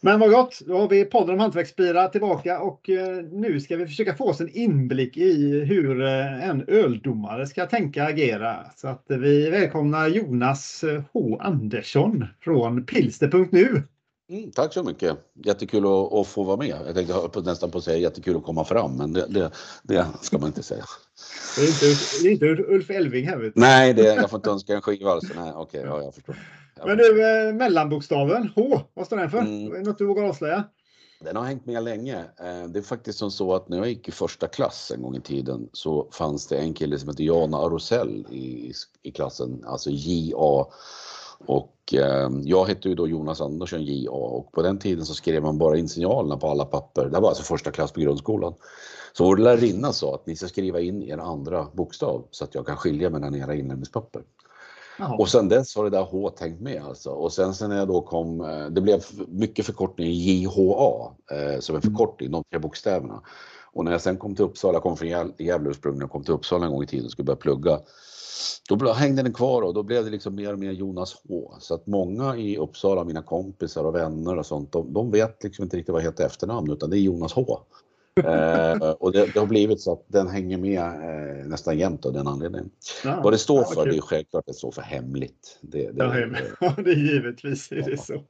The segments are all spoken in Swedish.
Men vad gott, då har vi podden om hantverksbilar tillbaka och eh, nu ska vi försöka få oss en inblick i hur eh, en öldomare ska tänka och agera. Så att vi välkomnar Jonas H Andersson från pilster.nu. Mm, tack så mycket. Jättekul att, att, få vara med. Jag tänkte nästan på att säga jättekul att komma fram, men det, det, det ska man inte säga. Det är inte, det är inte Ulf Elving här. Vet du. Nej, det, jag får inte önska en skiva. Alltså. Nej, okej, ja, jag förstår. Men du, eh, mellanbokstaven H, vad står den för? Mm. Är det något du vågar avslöja? Den har hängt med länge. Eh, det är faktiskt som så att när jag gick i första klass en gång i tiden så fanns det en kille som hette Jan Arosell i, i klassen, alltså JA. Och eh, jag hette ju då Jonas Andersson JA och på den tiden så skrev man bara in signalerna på alla papper. Det var alltså första klass på grundskolan. Så vår lärarinna sa att ni ska skriva in er andra bokstav så att jag kan skilja mellan era inlämningspapper. Jaha. Och sen dess har det där H tänkt med alltså. Och sen, sen när jag då kom, eh, det blev mycket förkortning JHA eh, som en mm. förkortning, de tre bokstäverna. Och när jag sen kom till Uppsala, kom från Gävle ursprungligen, kom till Uppsala en gång i tiden och skulle börja plugga. Då hängde den kvar och då blev det liksom mer och mer Jonas H. Så att många i Uppsala, mina kompisar och vänner och sånt, de, de vet liksom inte riktigt vad heter efternamn utan det är Jonas H. eh, och det, det, har blivit så att den hänger med eh, nästan jämt av den anledningen. Ja, Vad det står för, det är självklart det står för hemligt. Det, det, ja, det är givetvis är det så.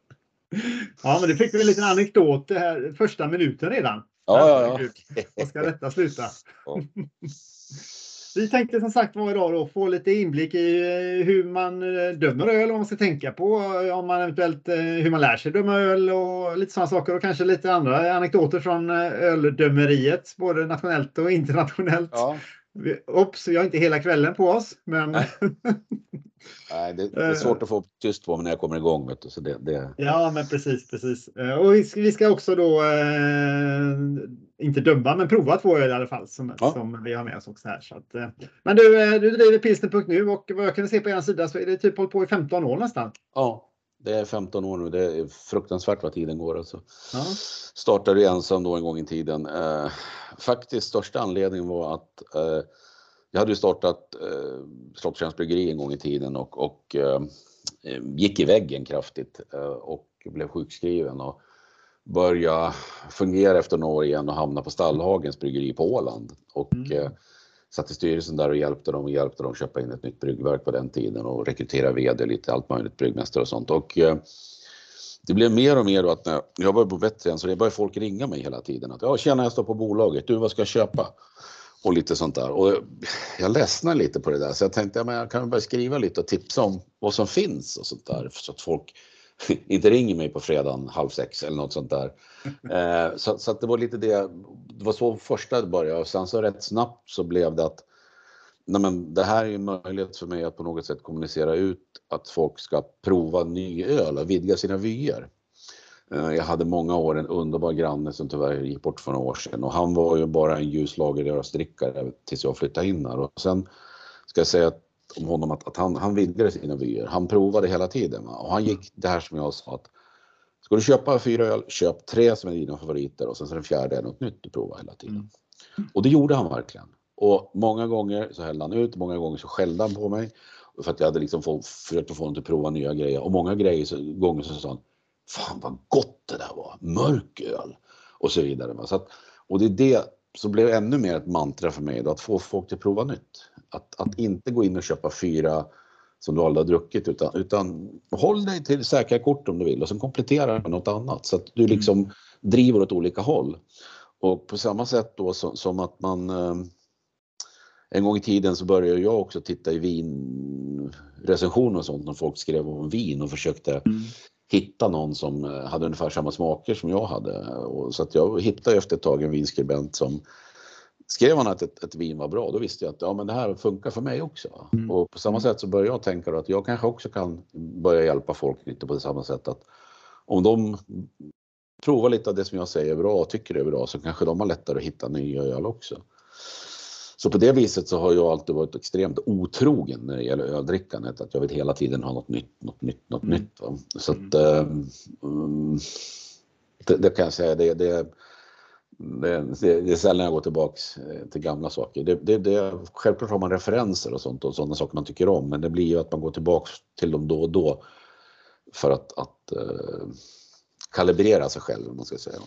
Ja, men det fick vi en liten anekdot det här första minuten redan. Ja, ja, ja. Vad ska detta sluta? Ja. Vi tänkte som sagt var idag då få lite inblick i eh, hur man eh, dömer öl, vad man ska tänka på, eh, om man eventuellt hur man lär sig döma öl och lite sådana saker och kanske lite andra anekdoter från öldömeriet, både nationellt och internationellt. Ja. Oops, vi har inte hela kvällen på oss, men... Nej. Nej, det, är svårt att få tyst på mig när jag kommer igång. Vet du, så det, det... Ja, men precis, precis. Och vi ska också då eh, inte döma, men prova två öl i alla fall som, ja. som vi har med oss också här. Så att, eh. Men du, eh, du driver pilsner.nu och vad jag kunde se på er sida så är det typ hållit på i 15 år nästan. Ja, det är 15 år nu. Det är fruktansvärt vad tiden går alltså. Ja. Startade ensam då en gång i tiden. Eh, faktiskt största anledningen var att eh, jag hade ju startat eh, Slottstjärns bryggeri en gång i tiden och, och eh, gick i väggen kraftigt eh, och blev sjukskriven och började fungera efter några år igen och hamna på Stallhagens bryggeri på Åland. Och mm satt i styrelsen där och hjälpte dem och hjälpte dem köpa in ett nytt bryggverk på den tiden och rekrytera vd lite allt möjligt, bryggmästare och sånt. Och, eh, det blev mer och mer då att när jag började bo bättre än så det började folk ringa mig hela tiden. Att, ja, tjena jag står på bolaget, du vad ska jag köpa? Och lite sånt där. Och jag ledsnade lite på det där så jag tänkte att ja, jag kan börja skriva lite och tipsa om vad som finns och sånt där. Så att folk inte ringer mig på fredagen halv sex eller något sånt där. Eh, så, så att det var lite det. Det var så första började och sen så rätt snabbt så blev det att nej men det här är en möjlighet för mig att på något sätt kommunicera ut att folk ska prova ny öl och vidga sina vyer. Eh, jag hade många år en underbar granne som tyvärr gick bort för några år sedan och han var ju bara en ljus lagerölsdrickare tills jag flyttade in här och sen ska jag säga om honom att, att han, han vidgade sina vyer. Han provade hela tiden va? och han gick det här som jag sa att ska du köpa fyra öl, köp tre som är dina favoriter och sen så den fjärde är något nytt du provar hela tiden. Mm. Och det gjorde han verkligen. Och många gånger så hällde han ut, många gånger så skällde han på mig för att jag hade liksom få, försökt få honom att prova nya grejer och många grejer så, gånger så sa han Fan vad gott det där var, mörk öl och så vidare. Så att, och det är det som blev ännu mer ett mantra för mig då, att få folk att prova nytt. Att, att inte gå in och köpa fyra som du aldrig har druckit utan, utan håll dig till säkra kort om du vill och sen komplettera med något annat så att du mm. liksom driver åt olika håll. Och på samma sätt då som, som att man eh, en gång i tiden så började jag också titta i vinrecensioner och sånt när folk skrev om vin och försökte mm. hitta någon som eh, hade ungefär samma smaker som jag hade. Och så att jag hittade efter ett tag en vinskribent som skrev han att ett, ett, vin var bra, då visste jag att ja, men det här funkar för mig också. Mm. Och på samma sätt så började jag tänka att jag kanske också kan börja hjälpa folk lite på samma sätt att om de provar lite av det som jag säger är bra och tycker det är bra så kanske de har lättare att hitta nya öl också. Så på det viset så har jag alltid varit extremt otrogen när det gäller öldrickandet. Att jag vill hela tiden ha något nytt, något nytt, något mm. nytt. Va? Så att, um, det, det, kan jag säga, det, det, det, det är sällan jag går tillbaks eh, till gamla saker. Det, det, det, självklart har man referenser och sånt och sådana saker man tycker om men det blir ju att man går tillbaks till dem då och då för att, att uh, kalibrera sig själv om man ska säga.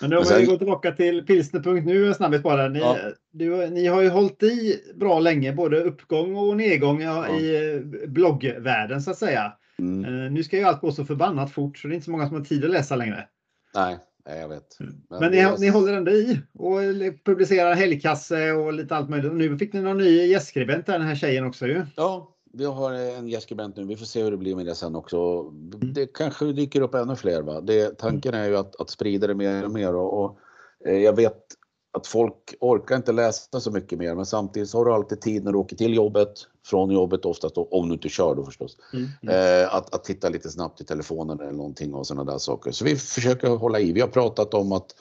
Men då om vi går tillbaka till pilsner.nu en snabbis bara. Ni, ja. du, ni har ju hållit i bra länge, både uppgång och nedgång ja. i bloggvärlden så att säga. Mm. Nu ska ju allt gå så förbannat fort så det är inte så många som har tid att läsa längre. Nej, jag vet. Mm. Men, Men ni, är... ni håller ändå i och publicerar helgkasse och lite allt möjligt. Och nu fick ni någon ny gästskribent den här tjejen också ju. Ja, vi har en gästskribent nu. Vi får se hur det blir med det sen också. Mm. Det kanske dyker upp ännu fler. Va? Det, tanken är ju att, att sprida det mer och mer och, och eh, jag vet att folk orkar inte läsa så mycket mer men samtidigt så har du alltid tid när du åker till jobbet, från jobbet oftast, då, om du inte kör då förstås. Mm. Mm. Eh, att, att titta lite snabbt i telefonen eller någonting och sådana där saker. Så vi försöker hålla i. Vi har pratat om att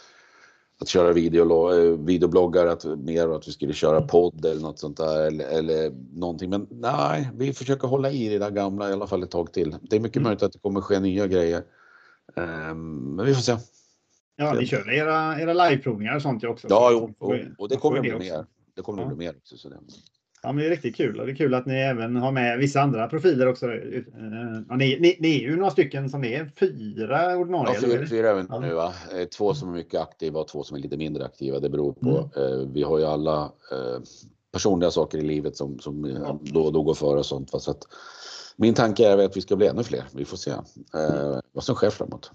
att köra video, eh, videobloggar, att, mer att vi skulle köra mm. podd eller något sånt där eller, eller någonting. Men nej, vi försöker hålla i det där gamla i alla fall ett tag till. Det är mycket mm. möjligt att det kommer ske nya grejer. Um, men vi får se. Ja, ni kör era, era liveprovningar och sånt också. Ja, jo, och, och det kommer bli mer. Det kommer att bli mer också. Så det. Ja, men det är riktigt kul och det är kul att ni även har med vissa andra profiler också. Ja, ni, ni, ni är ju några stycken som är fyra ordinarie. Ja, fyra, fyra även ja. nu. Va? Eh, två som är mycket aktiva och två som är lite mindre aktiva. Det beror på. Mm. Eh, vi har ju alla eh, personliga saker i livet som, som ja. då och då går före och sånt. Va? Så att, min tanke är att vi ska bli ännu fler. Vi får se eh, vad som sker framåt.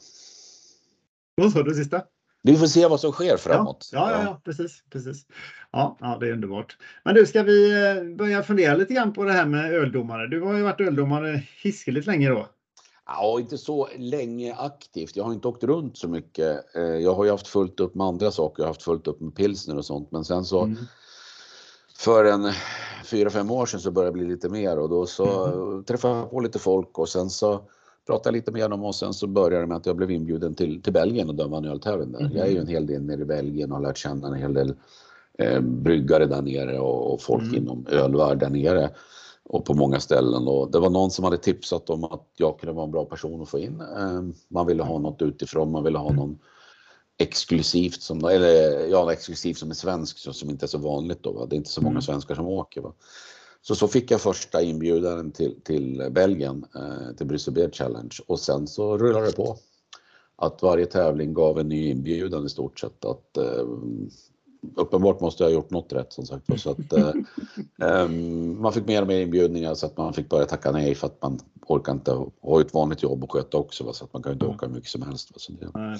Vad sa du sista? Vi får se vad som sker framåt. Ja, ja, ja, precis, precis. Ja, ja, det är underbart. Men du, ska vi eh, börja fundera lite grann på det här med öldomare? Du har ju varit öldomare hiskeligt länge då. Ja, inte så länge aktivt. Jag har inte åkt runt så mycket. Eh, jag har ju haft fullt upp med andra saker. Jag har haft fullt upp med pilsner och sånt. Men sen så mm. för en fyra, fem år sedan så började det bli lite mer och då så mm. träffade jag på lite folk och sen så pratade lite med dem och sen så började det med att jag blev inbjuden till, till Belgien och döma en öltävling där. Mm. Jag är ju en hel del nere i Belgien och har lärt känna en hel del eh, bryggare där nere och, och folk mm. inom ölvärld där nere och på många ställen. Och det var någon som hade tipsat om att jag kunde vara en bra person att få in. Eh, man ville ha något utifrån, man ville ha någon exklusivt som, eller ja, exklusivt som är svensk som inte är så vanligt då. Va? Det är inte så många mm. svenskar som åker. Va? Så så fick jag första inbjudan till, till Belgien, eh, till Bryssel Beer Challenge och sen så rullade det på. Att varje tävling gav en ny inbjudan i stort sett. Att, eh, uppenbart måste jag ha gjort något rätt som sagt. Så att, eh, ehm, man fick mer och mer inbjudningar så att man fick börja tacka nej för att man orkar inte ha ett vanligt jobb och sköta också. Va? Så att man kan inte åka hur mycket som helst. Va? Så det,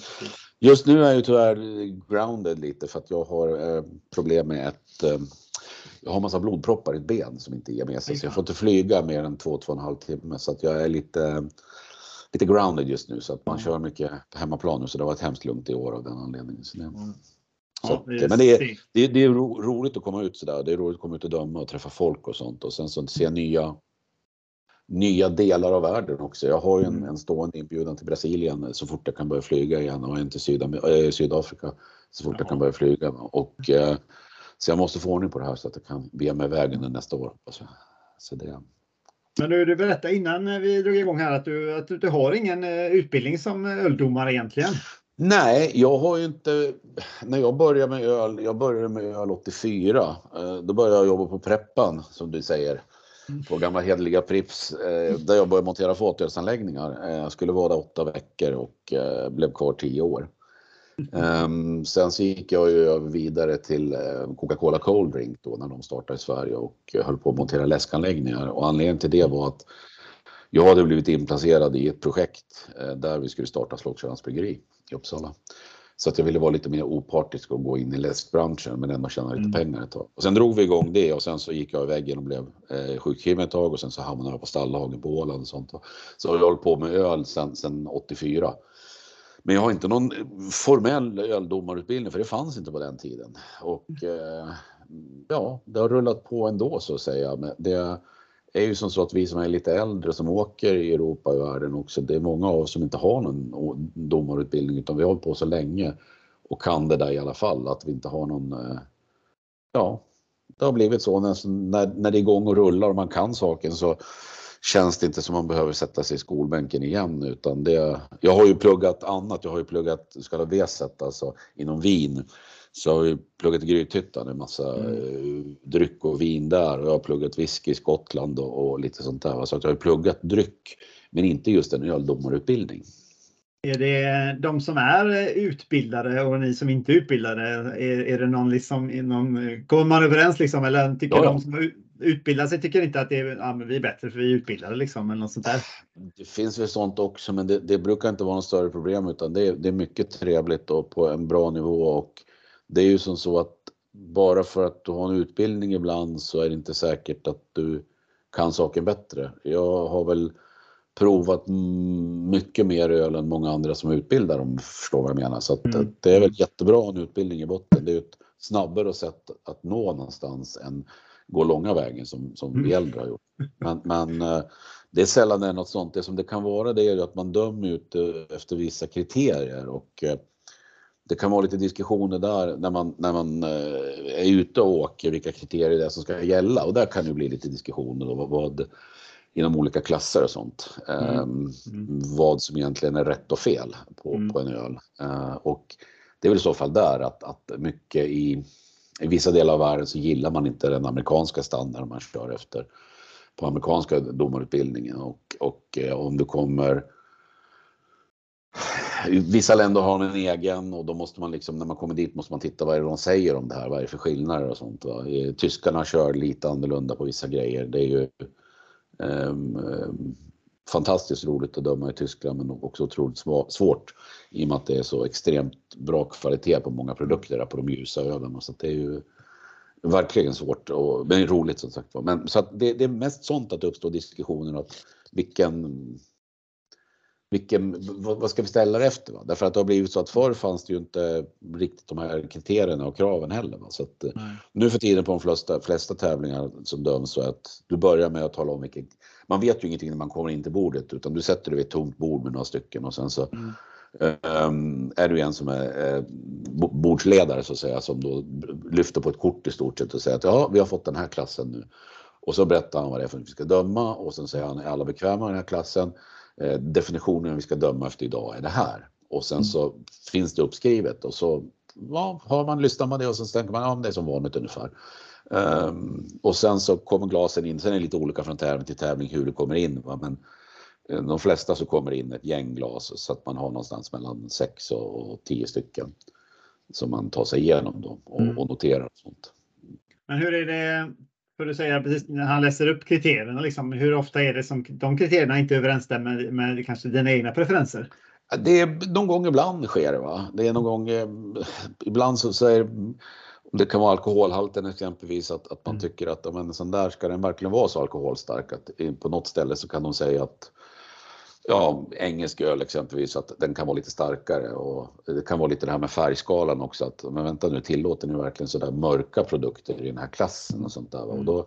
just nu är jag tyvärr grounded lite för att jag har eh, problem med ett eh, jag har massa blodproppar i ett ben som inte ger med sig så jag får inte flyga mer än två, två och en halv timme så att jag är lite lite grounded just nu så att man mm. kör mycket på hemmaplan nu så det har varit hemskt lugnt i år av den anledningen. Så det, mm. så att, det men det är, det, är, det är roligt att komma ut sådär. Det är roligt att komma ut och döma och träffa folk och sånt och sen så se nya nya delar av världen också. Jag har ju en, mm. en stående inbjudan till Brasilien så fort jag kan börja flyga igen och en till Sydam äh, Sydafrika så fort ja. jag kan börja flyga. Och eh, så jag måste få ordning på det här så att jag kan be mig vägen nästa år. Så, så det... Men du, du berättade innan vi drog igång här att du, att du, du har ingen eh, utbildning som öldomare egentligen. Nej, jag har ju inte... När jag började med öl, jag började med öl 84. Eh, då började jag jobba på Preppan som du säger. På gamla hederliga Prips eh, där jag började montera fatölsanläggningar. Jag skulle vara där åtta veckor och blev kvar tio år. Um, sen så gick jag ju vidare till uh, Coca-Cola Cold Drink då när de startade i Sverige och uh, höll på att montera läskanläggningar och anledningen till det var att jag hade blivit inplacerad i ett projekt uh, där vi skulle starta Slottsjölans bryggeri i Uppsala. Så att jag ville vara lite mer opartisk och gå in i läskbranschen men ändå tjäna lite mm. pengar ett tag. Och sen drog vi igång det och sen så gick jag iväg och blev eh, sjukskriven ett tag och sen så hamnade jag på Stallhagen på Åland och sånt. Så jag har hållit på med öl sen 84. Men jag har inte någon formell öldomarutbildning för det fanns inte på den tiden. Och eh, ja, det har rullat på ändå så att säga. Men det är ju som så att vi som är lite äldre som åker i Europa och världen också, det är många av oss som inte har någon domarutbildning utan vi har hållit på så länge och kan det där i alla fall att vi inte har någon eh, Ja, det har blivit så när, när det är igång och rullar och man kan saken så känns det inte som man behöver sätta sig i skolbänken igen utan det, jag har ju pluggat annat, jag har ju pluggat så kallad VSET alltså inom vin. Så jag har ju pluggat i Grythyttan, en massa mm. Eh, dryck och vin där och jag har pluggat whisky i Skottland och, och lite sånt där. Så att jag har pluggat dryck men inte just en öldomarutbildning. Är det de som är utbildade och ni som inte är utbildade? Är, är det någon liksom, någon, kommer man överens liksom eller tycker ja, ja. de som utbildar sig tycker inte att det är, ja, vi är bättre för vi är utbildade liksom eller något sånt där? Det finns väl sånt också, men det, det brukar inte vara något större problem utan det är, det är mycket trevligt och på en bra nivå och det är ju som så att bara för att du har en utbildning ibland så är det inte säkert att du kan saken bättre. Jag har väl provat mycket mer öl än många andra som utbildar om du förstår vad jag menar. Så mm. det är väl jättebra en utbildning i botten. Det är ett snabbare sätt att nå någonstans än gå långa vägen som, som mm. vi äldre har gjort. Men, men eh, det är sällan det är något sånt. Det som det kan vara det är ju att man dömer ut eh, efter vissa kriterier och eh, det kan vara lite diskussioner där när man, när man är ute och åker vilka kriterier det är som ska gälla och där kan det bli lite diskussioner då, vad, inom olika klasser och sånt. Mm. Ehm, mm. Vad som egentligen är rätt och fel på, mm. på en öl. Uh, och det är väl i så fall där att, att mycket i, i vissa delar av världen så gillar man inte den amerikanska standarden man kör efter på amerikanska domarutbildningen och, och eh, om du kommer Vissa länder har en egen och då måste man liksom när man kommer dit måste man titta vad är det de säger om det här, vad är det för skillnader och sånt. Va? Eh, tyskarna kör lite annorlunda på vissa grejer. Det är ju um, fantastiskt roligt att döma i Tyskland men också otroligt svårt i och med att det är så extremt bra kvalitet på många produkter där på de ljusa ölen. Så det är ju verkligen svårt och men roligt som sagt Men så att det, det, är mest sånt att det uppstår diskussioner om vilken vilken, vad ska vi ställa det efter? Va? Därför att det har blivit så att förr fanns det ju inte riktigt de här kriterierna och kraven heller. Va? Så att, nu för tiden på de flesta, flesta tävlingar som döms så att du börjar med att tala om vilken, man vet ju ingenting när man kommer in till bordet utan du sätter dig vid ett tomt bord med några stycken och sen så mm. Um, är du en som är uh, bordsledare så att säga som då lyfter på ett kort i stort sett och säger att ja, vi har fått den här klassen nu. Och så berättar han vad det är för att vi ska döma och sen säger han är alla bekväma i den här klassen? Eh, definitionen vi ska döma efter idag är det här. Och sen mm. så finns det uppskrivet och så ja, har man lyssnat på det och så tänker man ja, det är som vanligt ungefär. Um, och sen så kommer glasen in, sen är det lite olika från tävling till tävling hur det kommer in. Va? Men eh, de flesta så kommer in ett gäng glas så att man har någonstans mellan 6 och 10 stycken som man tar sig igenom då och, mm. och noterar. Och sånt. Men hur är det för du säger precis när han läser upp kriterierna, liksom, hur ofta är det som de kriterierna inte överensstämmer med, med kanske dina egna preferenser? Det är någon gång ibland sker det. Va? Det är någon gång, eh, ibland så säger det kan vara alkoholhalten exempelvis att, att man mm. tycker att men, sån där ska den verkligen vara så alkoholstark att på något ställe så kan de säga att ja, engelsk öl exempelvis, att den kan vara lite starkare och det kan vara lite det här med färgskalan också att men vänta nu, tillåter ni verkligen sådär mörka produkter i den här klassen och sånt där. Mm. Och, då,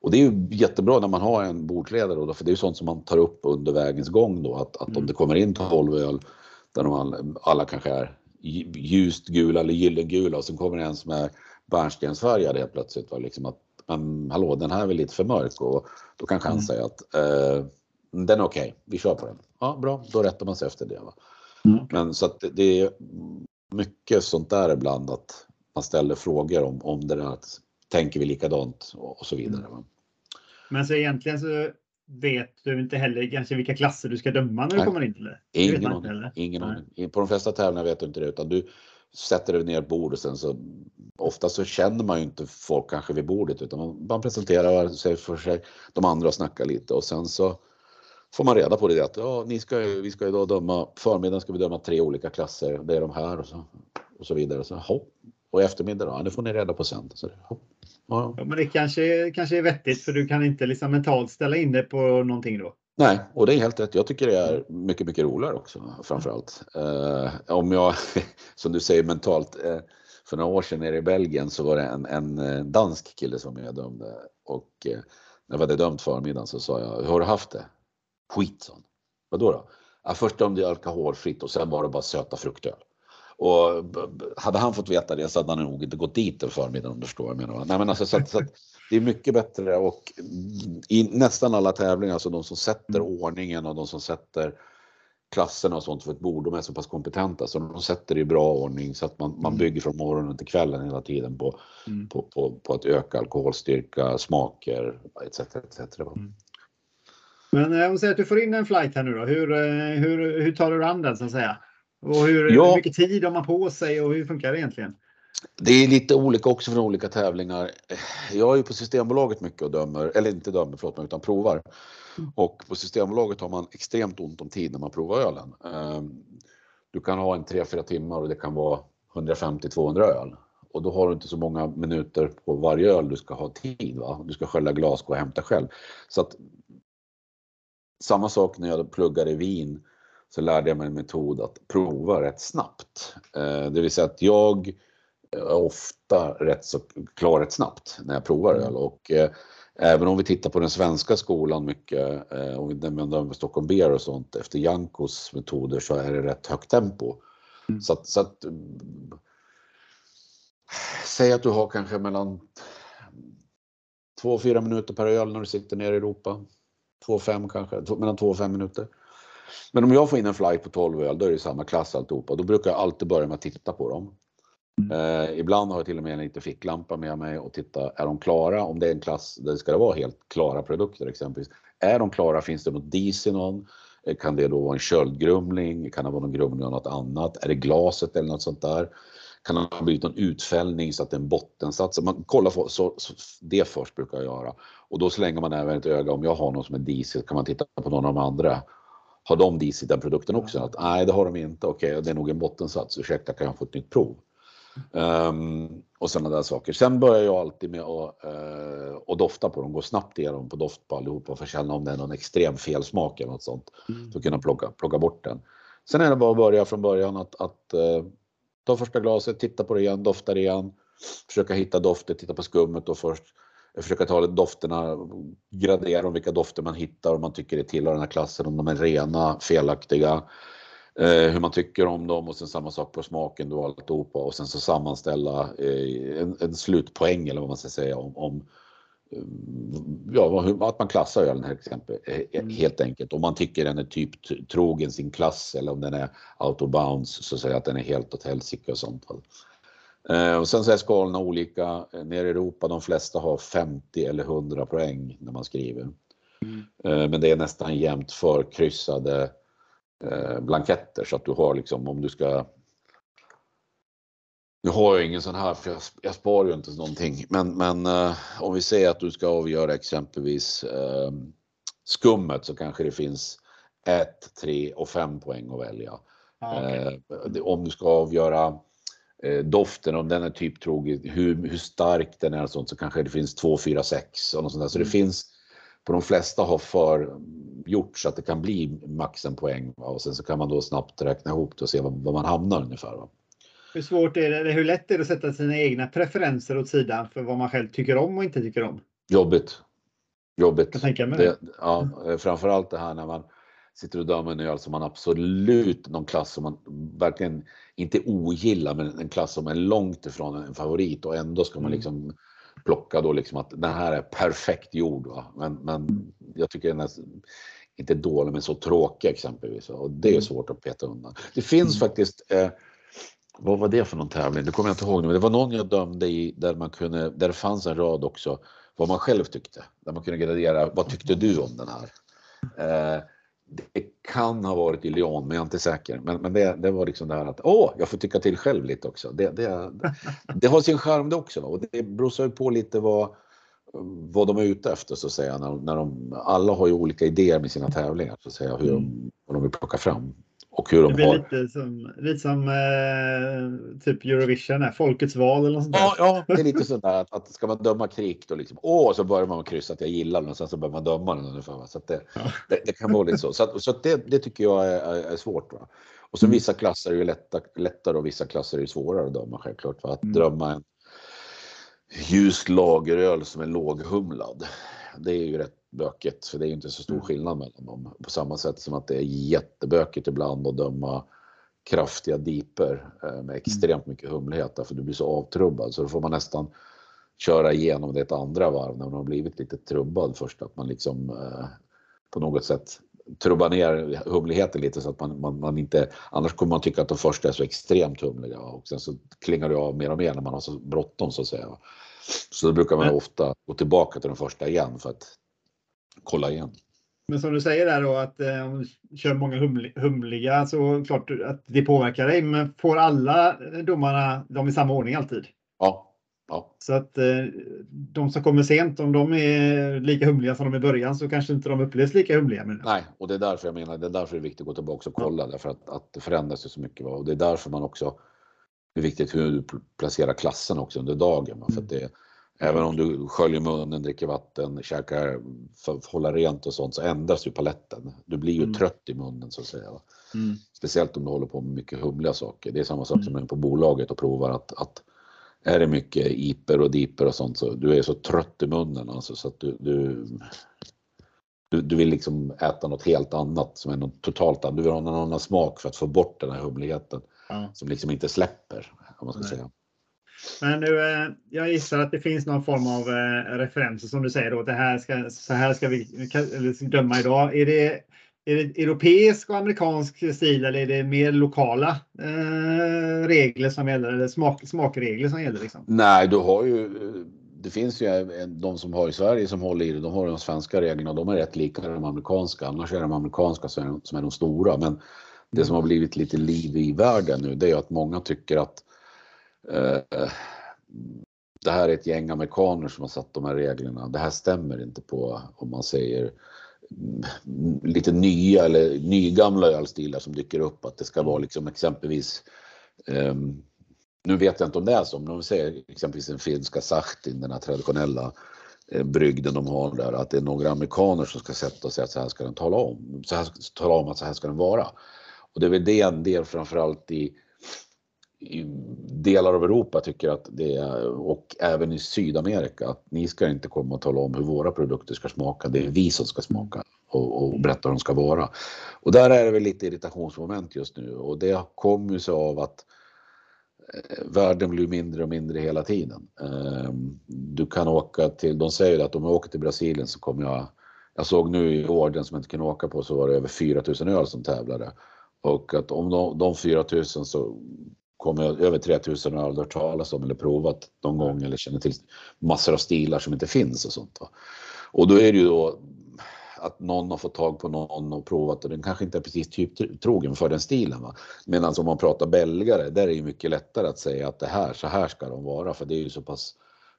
och det är ju jättebra när man har en bordsledare då, för det är ju sånt som man tar upp under vägens gång då att, att mm. om det kommer in 12 öl där de alla, alla kanske är ljust gula eller gyllengula och sen kommer det en som är bärnstensfärgad helt plötsligt. Va? Liksom att, men hallå, den här är väl lite för mörk och då kanske han mm. säger att eh, den är okej, okay. vi kör på den. Ja, bra, då rättar man sig efter det. Va? Mm. Men så att det är mycket sånt där ibland att man ställer frågor om, om det där att tänker vi likadant och, och så vidare. Va? Men så egentligen så vet du inte heller kanske vilka klasser du ska döma när du kommer in till det? Ingen aning. Ingen aning. På de flesta tävlingar vet du inte det utan du sätter dig ner ett bord och sen så ofta så känner man ju inte folk kanske vid bordet utan man, man presenterar sig för sig, de andra snackar lite och sen så får man reda på det att ja, ni ska, vi ska idag döma, förmiddagen ska vi döma tre olika klasser, det är de här och så, och så vidare. Så, hopp. Och eftermiddag då, det får ni reda på sen. Så. Ja. ja. men det kanske, kanske är vettigt för du kan inte liksom mentalt ställa in det på någonting då? Nej, och det är helt rätt. Jag tycker det är mycket, mycket roligare också framförallt. Eh, om jag, som du säger mentalt, eh, för några år sedan nere i Belgien så var det en, en eh, dansk kille som jag dömde och eh, när jag hade dömt förmiddagen så sa jag, hur har du haft det? Skit, sa han. Vadå då? Ja, först dömde jag alkoholfritt och sen var det bara söta fruktöl. Och hade han fått veta det så hade han nog inte gått dit en förmiddag om du förstår vad jag menar. Nej, men alltså, så att, så att det är mycket bättre och i nästan alla tävlingar, alltså de som sätter ordningen och de som sätter klasserna och sånt för ett bord, de är så pass kompetenta så de sätter det i bra ordning så att man, man mm. bygger från morgonen till kvällen hela tiden på, mm. på, på, på, att öka alkoholstyrka, smaker etc. etc. Mm. Men om säger att du får in en flight här nu då. Hur, hur, hur tar du an den så att säga? Och hur, ja. hur mycket tid har man på sig och hur funkar det egentligen? Det är lite olika också från olika tävlingar. Jag är ju på Systembolaget mycket och dömer, eller inte dömer, förlåt mig, utan provar. Mm. Och på Systembolaget har man extremt ont om tid när man provar ölen. Ehm, du kan ha en 3-4 timmar och det kan vara 150-200 öl. Och då har du inte så många minuter på varje öl du ska ha tid. Va? Du ska skölja glas och hämta själv. Så att, samma sak när jag pluggade i vin så lärde jag mig en metod att prova rätt snabbt. Ehm, det vill säga att jag är ofta rätt så klar rätt snabbt när jag provar öl. Och, eh, Även om vi tittar på den svenska skolan mycket, eh, om vi nämner Stockholm Beer och sånt, efter Jankos metoder så är det rätt högt tempo. Mm. Så att, så att Säg att du har kanske mellan 2 och 4 minuter per öl när du sitter nere i Europa. 2 5 kanske, mellan 2 och 5 minuter. Men om jag får in en flight på 12 öl, då är det samma klass alltihopa. Då brukar jag alltid börja med att titta på dem. Mm. Eh, ibland har jag till och med en liten ficklampa med mig och titta, är de klara? Om det är en klass där det ska vara helt klara produkter exempelvis. Är de klara? Finns det något dis i någon? Eh, kan det då vara en köldgrumling? Kan det vara någon grumling av något annat? Är det glaset eller något sånt där? Kan det ha blivit någon utfällning så att det är en bottensats? Man kollar för, så, så, det först brukar jag göra. Och då slänger man även ett öga, om jag har någon som är diesel kan man titta på någon av de andra. Har de diesel den produkten också? Att, nej, det har de inte. Okej, okay, det är nog en bottensats. Ursäkta, kan jag få ett nytt prov? Um, och sådana där saker. Sen börjar jag alltid med att uh, och dofta på dem, gå snabbt igenom på doft på allihopa för att känna om det är någon extrem felsmak eller något sånt. Mm. För att kunna plocka, plocka bort den. Sen är det bara att börja från början att, att uh, ta första glaset, titta på det igen, dofta det igen. Försöka hitta dofter, titta på skummet och först. Försöka ta dofterna, gradera om vilka dofter man hittar om man tycker det tillhör den här klassen, om de är rena, felaktiga eh, hur man tycker om dem och sen samma sak på smaken då alltihopa och sen så sammanställa eh, en, en, slutpoäng eller vad man ska säga om, om eh, ja, att man klassar ölen till exempel eh, mm. helt enkelt. Om man tycker den är typ trogen sin klass eller om den är out of bounds så säger jag att den är helt åt helsike och sånt. Eh, och sen så är skalorna olika. Nere i Europa, de flesta har 50 eller 100 poäng när man skriver. Mm. Eh, men det är nästan jämnt förkryssade Eh, blanketter så att du har liksom om du ska nu har jag ingen sån här för jag, jag sparar ju inte någonting men, men eh, om vi säger att du ska avgöra exempelvis eh, skummet så kanske det finns 1, 3 och 5 poäng att välja. okay. eh, om du ska avgöra eh, doften, om den är typ trogen, hur, hur stark den är och sånt så kanske det finns 2, 4, 6 och något sånt där. Så mm. det finns på de flesta har förgjort så att det kan bli max en poäng va? och sen så kan man då snabbt räkna ihop det och se var, man hamnar ungefär. Va? Hur svårt är det? Hur lätt är det att sätta sina egna preferenser åt sidan för vad man själv tycker om och inte tycker om? Jobbigt. Jobbigt. Jag tänker mig det. Ja, framförallt det här när man sitter och dömer en öl som man absolut någon klass som man verkligen inte ogillar, men en klass som är långt ifrån en favorit och ändå ska man mm. liksom plocka då liksom att den här är perfekt gjord. Va? Men, men jag tycker den är inte dålig men så tråkig exempelvis. Och det är mm. svårt att peta undan. Det finns mm. faktiskt eh, vad var det för någon tävling? Det kommer jag inte ihåg nu. Men det var någon jag dömde i där man kunde, där det fanns en rad också vad man själv tyckte. Där man kunde gradera, vad tyckte du om den här? Eh, det kan ha varit i Lyon, men jag är inte säker. Men, men det, det var liksom det här att åh, jag får tycka till själv lite också. Det, det, det har sin charm det också. Och det beror på lite vad, vad de är ute efter så att säga. När, när de, alla har ju olika idéer med sina tävlingar så att säga, hur de, mm. vad de vill plocka fram. Och hur de det blir har... lite som, lite som eh, typ Eurovision, är, folkets val eller något sånt där. Ja, ja, det är lite sådär att, att ska man döma krig då liksom, åh, så börjar man kryssa att jag gillar den och sen så börjar man döma den ungefär. Så det, ja. det, det, kan vara lite så. Så, så det, det tycker jag är, är svårt. Va? Och så mm. vissa klasser är ju lätta, lättare och vissa klasser är ju svårare att döma självklart. Va? Att mm. döma en ljus lageröl som är låghumlad. Det är ju rätt bökigt för det är ju inte så stor mm. skillnad mellan dem. På samma sätt som att det är jättebökigt ibland att döma kraftiga diper eh, med mm. extremt mycket humlighet för du blir så avtrubbad så då får man nästan köra igenom det ett andra varv när man har blivit lite trubbad först att man liksom eh, på något sätt trubbar ner humligheten lite så att man, man, man, inte, annars kommer man tycka att de första är så extremt humliga och sen så klingar det av mer och mer när man har så bråttom så att säga. Så då brukar man ofta gå tillbaka till den första igen för att kolla igen. Men som du säger där då att eh, om du kör många humli, humliga så klart att det påverkar dig. Men får alla domarna dem i samma ordning alltid? Ja. ja. Så att eh, de som kommer sent, om de är lika humliga som de i början så kanske inte de upplevs lika humliga. Men... Nej, och det är därför jag menar, det är därför det är viktigt att gå tillbaka och kolla ja. därför att, att det förändras ju så mycket. Och det är därför man också det är viktigt hur du placerar klassen också under dagen. Mm. För det, Även om du sköljer munnen, dricker vatten, käkar för att hålla rent och sånt så ändras ju paletten. Du blir ju mm. trött i munnen så att säga. Mm. Speciellt om du håller på med mycket humliga saker. Det är samma sak mm. som på bolaget och provar att, att är det mycket iper och diper och sånt så du är så trött i munnen alltså så att du, du, du, du vill liksom äta något helt annat som är något totalt annat. Du vill ha någon annan smak för att få bort den här humligheten som liksom inte släpper. Om man ska säga. Men nu, eh, jag gissar att det finns någon form av eh, referenser som du säger då. Det här ska, så här ska vi döma idag. Är det, är det europeisk och amerikansk stil eller är det mer lokala eh, regler som gäller? Eller smak, smakregler som gäller? Liksom? Nej, du har ju eh, det finns ju de som har i Sverige som håller i det. De har de svenska reglerna och de är rätt lika de amerikanska. Annars är de amerikanska som är, som är de stora. Men det som har blivit lite liv i världen nu, det är att många tycker att Eh, det här är ett gäng amerikaner som har satt de här reglerna. Det här stämmer inte på, om man säger, mm, lite nya eller nygamla ölstilar som dyker upp. Att det ska vara liksom exempelvis, um, nu vet jag inte om det är så, men om vi säger exempelvis den finska sachtin, den här traditionella eh, brygden de har där, att det är några amerikaner som ska sätta och säga att så här ska den tala om. Så här, tala om att så här ska den vara. Och det är väl det en del framförallt i i delar av Europa tycker att det är, och även i Sydamerika, att ni ska inte komma och tala om hur våra produkter ska smaka. Det är vi som ska smaka och, och berätta hur de ska vara. Och där är det väl lite irritationsmoment just nu och det kommer ju sig av att eh, världen blir mindre och mindre hela tiden. Ehm, du kan åka till, de säger att om jag åker till Brasilien så kommer jag, jag såg nu i år, den som jag inte kunde åka på så var det över 4000 öl som tävlade. Och att om de, de 4000 så kommer över 3000 öl hört talas om eller provat någon gång eller känner till massor av stilar som inte finns och sånt. Va? Och då är det ju då att någon har fått tag på någon och provat och den kanske inte är precis typtrogen för den stilen. Medan om man pratar belgare, där är det mycket lättare att säga att det här, så här ska de vara för det är ju så pass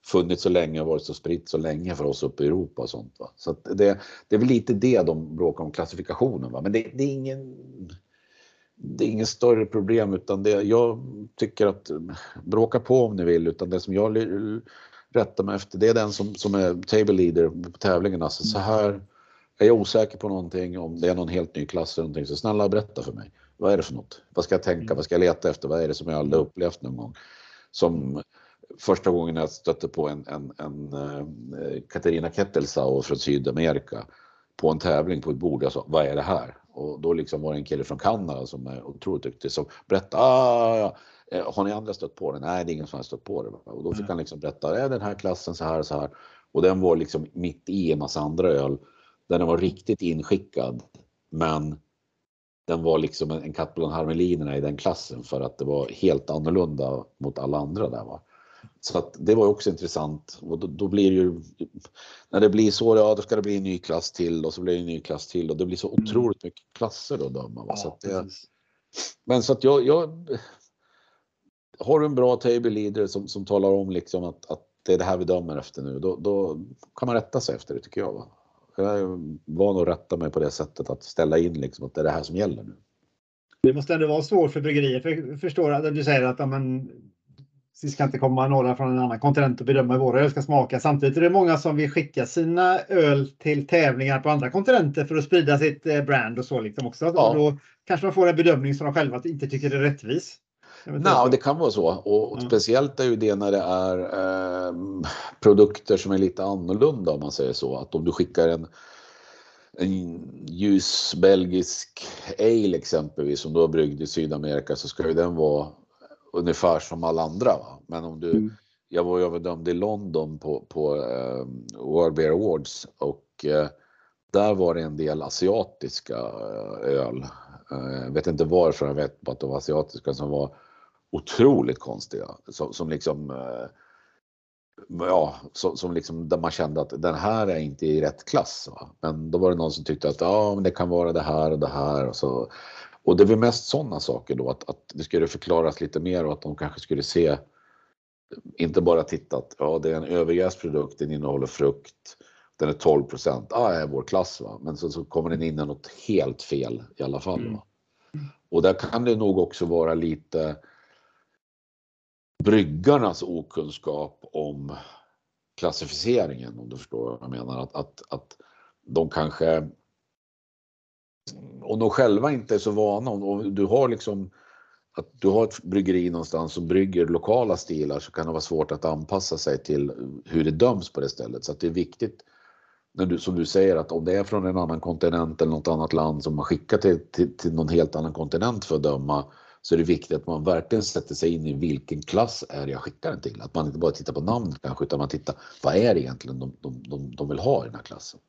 funnits så länge och varit så spritt så länge för oss uppe i Europa och sånt. Va? Så det, det är väl lite det de bråkar om klassifikationen. Va? Men det, det är ingen det är inget större problem utan det, jag tycker att bråka på om ni vill utan det som jag rättar mig efter det är den som, som är table leader på tävlingen. Alltså så här är jag osäker på någonting, om det är någon helt ny klass eller någonting så snälla berätta för mig. Vad är det för något? Vad ska jag tänka? Vad ska jag leta efter? Vad är det som jag aldrig upplevt någon gång? Som första gången jag stötte på en, en, en uh, Katarina Kettelsau från Sydamerika på en tävling på ett bord. Jag sa, vad är det här? Och då liksom var det en kille från Kanada som är otroligt duktig som berättade, ah, eh, har ni andra stött på det? Nej, det är ingen som har stött på det. Och då fick mm. han liksom berätta, är den här klassen så här så här. Och den var liksom mitt i en massa andra öl. Den var riktigt inskickad. Men den var liksom en katt bland harmelinerna i den klassen för att det var helt annorlunda mot alla andra där. Va? Så att det var också intressant och då, då, blir ju när det blir så, ja då ska det bli en ny klass till och så blir det en ny klass till och det blir så mm. otroligt mycket klasser att döma. Ja, så att det, men så att jag, jag har du en bra table leader som, som talar om liksom att, att det är det här vi dömer efter nu, då, då kan man rätta sig efter det tycker jag. Va? Jag är van att rätta mig på det sättet att ställa in liksom att det är det här som gäller nu. Det måste ändå vara svårt för bryggerier. För jag förstår att du säger att ja, men, det ska inte komma några från en annan kontinent och bedöma hur våra öl ska smaka. Samtidigt är det många som vill skicka sina öl till tävlingar på andra kontinenter för att sprida sitt eh, brand och så liksom också. Ja. Då kanske de får en bedömning som de själva inte tycker är rättvis. Nej, det kan vara så. Och ja. speciellt är ju det när det är eh, produkter som är lite annorlunda om man säger så. Att om du skickar en, en ljus belgisk ale exempelvis som du har bryggd i Sydamerika så ska ju den vara ungefär som alla andra. Va? Men om du, mm. jag var överdomd i London på, på eh, World Beer Awards och eh, där var det en del asiatiska eh, öl. Jag eh, vet inte varför, jag vet bara att de var asiatiska som var otroligt konstiga. Som, som liksom eh, ja, som, som liksom, där man kände att den här är inte i rätt klass. Va? Men då var det någon som tyckte att ja, men det kan vara det här och det här. Och, så. Och det var mest sådana saker då, att, att det skulle förklaras lite mer och att de kanske skulle se, inte bara titta att ja, det är en överjäst produkt, den innehåller frukt, den är 12 procent, ja, är vår klass. Va? Men så, så kommer den in i något helt fel i alla fall. Mm. Och där kan det nog också vara lite bryggarnas okunskap om klassificeringen om du förstår vad jag menar. Att, att, att de kanske om de själva inte är så vana och du har liksom att du har ett bryggeri någonstans som brygger lokala stilar så kan det vara svårt att anpassa sig till hur det döms på det stället. Så att det är viktigt, när du, som du säger, att om det är från en annan kontinent eller något annat land som man skickar till, till, till någon helt annan kontinent för att döma så är det viktigt att man verkligen sätter sig in i vilken klass är jag skickar den till. Att man inte bara tittar på namnet kanske utan man tittar vad är det egentligen de, de, de, de vill ha i den här klassen.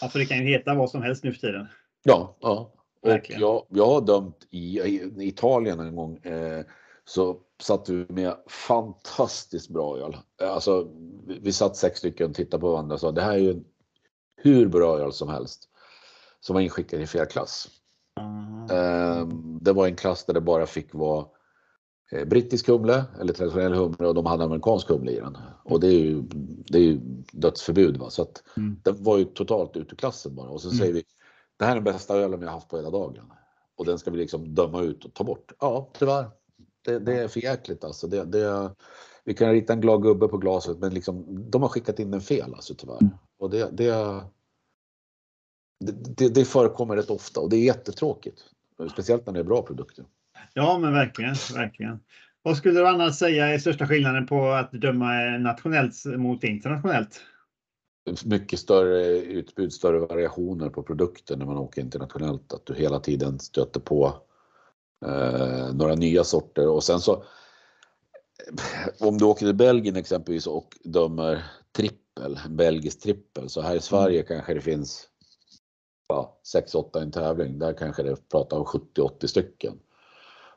Ja, för det kan ju heta vad som helst nu för tiden. Ja, ja. Och jag, jag har dömt i, i Italien en gång. Eh, så satt vi med fantastiskt bra öl. Alltså, vi satt sex stycken och tittade på varandra och sa det här är ju hur bra öl som helst. Som var inskickad i fel klass. Mm. Det var en klass där det bara fick vara eh, brittisk humle eller traditionell humle och de hade amerikansk humle i den. Och det är ju, det är ju dödsförbud. Va? Så att mm. den var ju totalt ute ur klassen bara. Och så mm. säger vi, det här är den bästa ölen jag haft på hela dagen. Och den ska vi liksom döma ut och ta bort. Ja, tyvärr. Det, det är för jäkligt alltså. Det, det, vi kan rita en glad gubbe på glaset men liksom, de har skickat in den fel alltså tyvärr. Mm. Och det, det, det, det förekommer rätt ofta och det är jättetråkigt. Speciellt när det är bra produkter. Ja, men verkligen, verkligen. Vad skulle du annars säga är största skillnaden på att döma nationellt mot internationellt? Mycket större utbud, större variationer på produkter när man åker internationellt. Att du hela tiden stöter på eh, några nya sorter och sen så om du åker till Belgien exempelvis och dömer trippel, belgisk trippel, så här i Sverige mm. kanske det finns ja, 6-8 i en tävling. Där kanske det pratar om 70-80 stycken.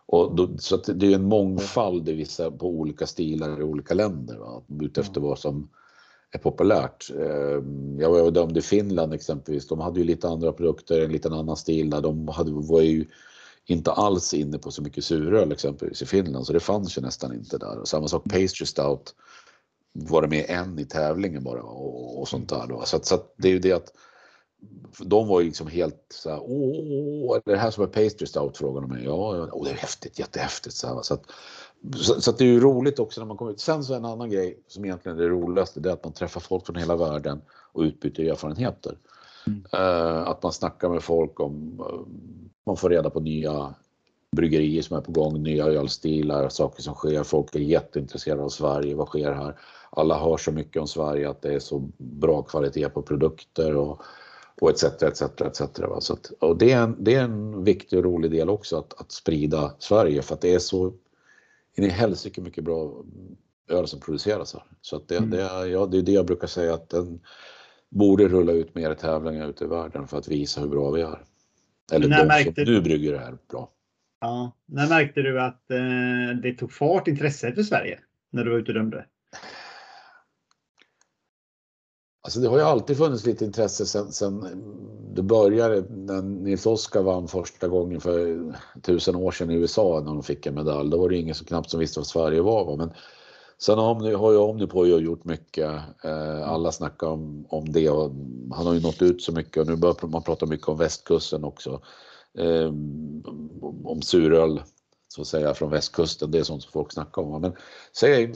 Och då, så det är en mångfald i vissa, på olika stilar i olika länder. Va? Utefter vad som är populärt. Ehm, jag var dömd i Finland exempelvis. De hade ju lite andra produkter, en liten annan stil där. De hade, var ju inte alls inne på så mycket suröl exempelvis i Finland, så det fanns ju nästan inte där. Och samma sak pastry stout var det med en i tävlingen bara och, och sånt där. Då. Så, så det är ju det att de var ju liksom helt så här, åh, är det här som är pastry stout? Frågade de mig. Ja, och det är häftigt, jättehäftigt. Så, här, så, att, så, så det är ju roligt också när man kommer ut. Sen så en annan grej som egentligen är det roligaste, det är att man träffar folk från hela världen och utbyter erfarenheter. Mm. Uh, att man snackar med folk om, uh, man får reda på nya bryggerier som är på gång, nya ölstilar, saker som sker. Folk är jätteintresserade av Sverige, vad sker här? Alla hör så mycket om Sverige, att det är så bra kvalitet på produkter och och etc. etc, etc. Så att, och det, är en, det är en viktig och rolig del också att, att sprida Sverige för att det är så in i helsike mycket bra öl som produceras här. Så att det, mm. det, är, ja, det är det jag brukar säga att den borde rulla ut mer tävlingar ute i världen för att visa hur bra vi är. Eller de som nu brygger här bra. Ja, när märkte du att eh, det tog fart intresset för Sverige när du var ute och dömde? Alltså det har ju alltid funnits lite intresse sen, sen det började när Nils Oskar vann första gången för tusen år sedan i USA när de fick en medalj. Då var det ingen så knappt som visste vad Sverige var. Men sen har, har ju Omnipojo gjort mycket. Eh, alla snackar om, om det och han har ju nått ut så mycket och nu börjar man prata mycket om västkusten också. Ehm, om suröl så att säga från västkusten. Det är sånt som folk snackar om. Men säg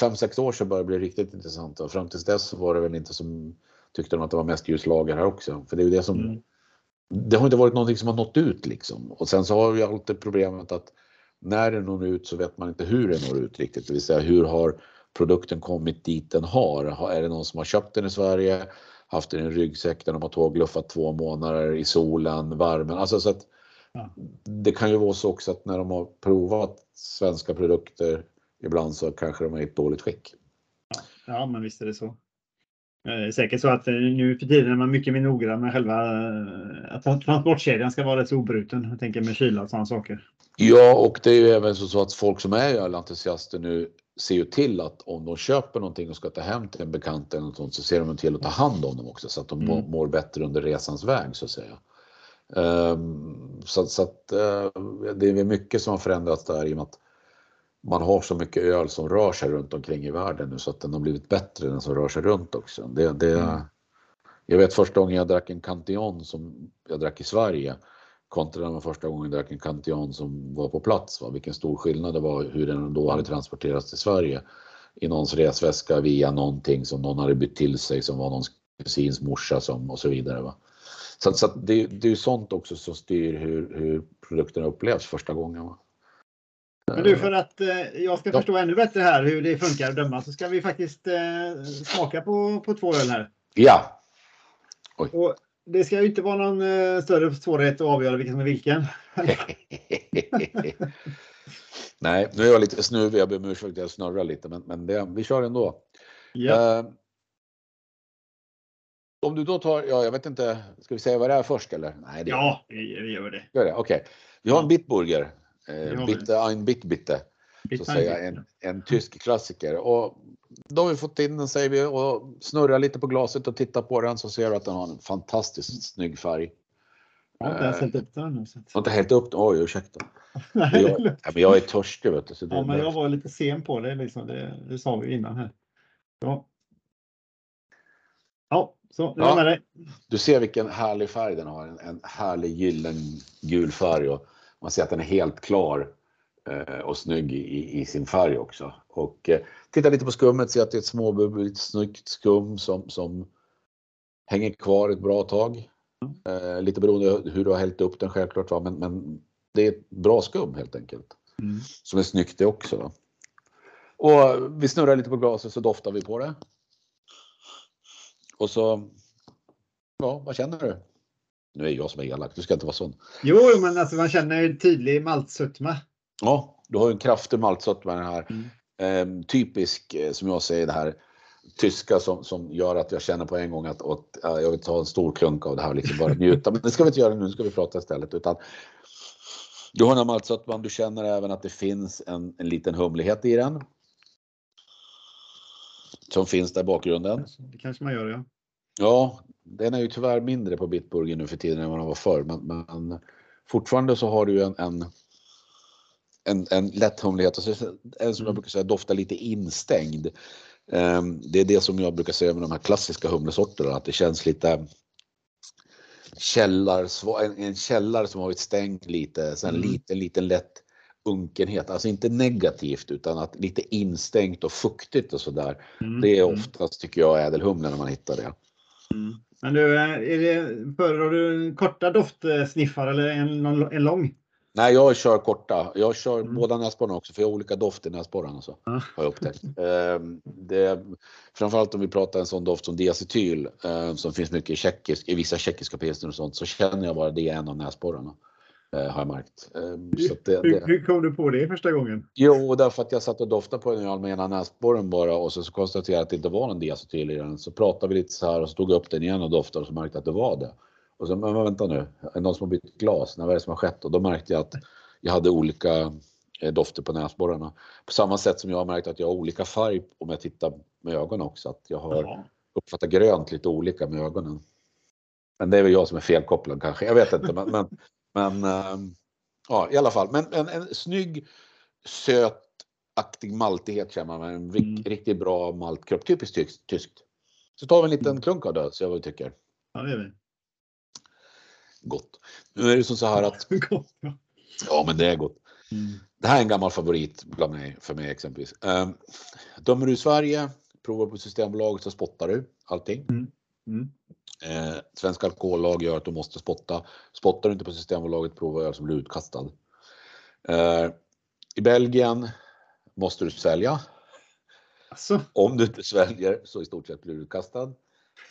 fem sex år sedan började det bli riktigt intressant och fram tills dess var det väl inte som tyckte de att det var mest ljuslager här också. För det är ju det som mm. Det har inte varit någonting som har nått ut liksom. Och sen så har vi alltid problemet att när det når ut så vet man inte hur det når ut riktigt. Det vill säga hur har produkten kommit dit den har? Är det någon som har köpt den i Sverige, haft den i en ryggsäck där de har tågluffat två månader i solen, värmen. Alltså så att det kan ju vara så också att när de har provat svenska produkter ibland så kanske de är i ett dåligt skick. Ja, ja men visst är det så. Eh, säkert så att eh, nu för tiden är man mycket mer noggrann med själva eh, att transportkedjan ska vara rätt obruten. Jag tänker med kyla och sådana saker. Ja, och det är ju även så att folk som är ölentusiaster nu ser ju till att om de köper någonting och ska ta hem till en bekant eller något sånt, så ser de till att ta hand om dem också så att de mm. mår bättre under resans väg så att säga. Så, så att uh, det är mycket som har förändrats där i och med att man har så mycket öl som rör sig runt omkring i världen nu så att den har blivit bättre den som rör sig runt också. Det, det, mm. Jag vet första gången jag drack en Cantillon som jag drack i Sverige kontra den första gången jag drack en Cantillon som var på plats. Va? Vilken stor skillnad det var hur den då hade transporterats till Sverige i någons resväska via någonting som någon hade bytt till sig som var någons kusins morsa som och så vidare. Va? Så, så det, det är sånt också som styr hur, hur produkterna upplevs första gången. Va? Men du, för att eh, jag ska förstå ännu bättre här hur det funkar att döma så ska vi faktiskt eh, smaka på, på två öl här. Ja. Och det ska ju inte vara någon eh, större svårighet att avgöra vilken som är vilken. Nej, nu är jag lite snuvig. Jag ber om ursäkt jag snurrar lite, men, men det, vi kör ändå. Ja. Om du då tar, ja, jag vet inte, ska vi säga vad det är först eller? Nej, det ja, vi gör det. Gör det? Okej. Okay. Vi har en Bitburger. Eh, Bitte ein Bitbitte. Så att säga en, en tysk klassiker. Och då har vi fått in den säger vi och snurrar lite på glaset och tittar på den så ser du att den har en fantastiskt snygg färg. Jag har inte ens hällt upp den. Jag har inte hällt upp den? Oj, ursäkta. Nej, jag, ja, men jag är törstig. Vet du, så ja, men jag var lite sen på det. Liksom. Det, det sa vi innan här. Ja så ja. Du ser vilken härlig färg den har. En, en härlig gyllen gul färg. Och man ser att den är helt klar eh, och snygg i, i, sin färg också. Och eh, titta lite på skummet, ser att det är ett småbubbligt snyggt skum som, som hänger kvar ett bra tag. Eh, lite beroende hur du har hällt upp den självklart, va? Men, men det är ett bra skum helt enkelt. Mm. Som är snyggt det också. Va? Och vi snurrar lite på glaset så doftar vi på det. Och så, ja, vad känner du? Nu är jag som är elak, du ska inte vara sån. Jo, men alltså man känner en tydlig maltsötma. Ja, du har en kraftig maltsötma den här. Mm. Eh, typisk, som jag säger, det här tyska som, som gör att jag känner på en gång att, att äh, jag vill ta en stor klunk av det här och liksom bara njuta. Men det ska vi inte göra nu, nu ska vi prata istället. Utan du har här maltsötman, du känner även att det finns en, en liten humlighet i den. Som finns där i bakgrunden. Det kanske man gör, ja. Ja, den är ju tyvärr mindre på Bitburger nu för tiden än vad den var förr. Men, men fortfarande så har du en, en, en, en lätt humlighet. En som jag mm. brukar säga doftar lite instängd. Um, det är det som jag brukar säga med de här klassiska humlesorterna. Att det känns lite källar, en, en källare som har varit stängd lite. Sen mm. liten, liten lätt unkenhet. Alltså inte negativt utan att lite instängt och fuktigt och sådär. Mm. Det är mm. oftast tycker jag ädelhumle när man hittar det. Mm. Men du, är det, föredrar du korta doftsniffar eller en, en lång? Nej, jag kör korta. Jag kör mm. båda näsborrarna också för jag har olika doft i näsborrarna. Så, mm. har jag upptäckt. Ehm, det, framförallt om vi pratar en sån doft som diacetyl eh, som finns mycket i, tjeckisk, i vissa tjeckiska pilsner och sånt så känner jag bara det är en av näsborrarna. Eh, har jag märkt. Ehm, det, hur, hur, kom du på det första gången? Jo, därför att jag satt och doftade på den med ena näsborren bara och så, så konstaterade jag att det inte var någon diacetyl i den. Så pratade vi lite så här och så tog jag upp den igen och doftade och så märkte jag att det var det. Och så, men vänta nu, är det någon som har bytt glas? vad är det som har skett? Och då märkte jag att jag hade olika eh, dofter på näsborrarna. På samma sätt som jag har märkt att jag har olika färg om jag tittar med ögonen också. Att jag har Jaha. uppfattat grönt lite olika med ögonen. Men det är väl jag som är felkopplad kanske. Jag vet inte. Men, men, men ähm, ja, i alla fall. Men en, en snygg, sötaktig maltighet känner man. En mm. riktigt bra maltkropp. Typiskt tyskt. tyskt. Så tar vi en liten mm. klunk av det så jag vad vi tycker. Ja, det gör vi. Gott. Nu är det så här att Ja, men det är gott. Mm. Det här är en gammal favorit bland mig, för mig exempelvis. Um, dömer du i Sverige, provar på Systembolaget så spottar du allting. Mm. Mm. Eh, svensk alkohollag gör att du måste spotta. Spottar du inte på Systembolaget provar jag som blir utkastad. Eh, I Belgien måste du svälja. Alltså. Om du inte sväljer så i stort sett blir du utkastad.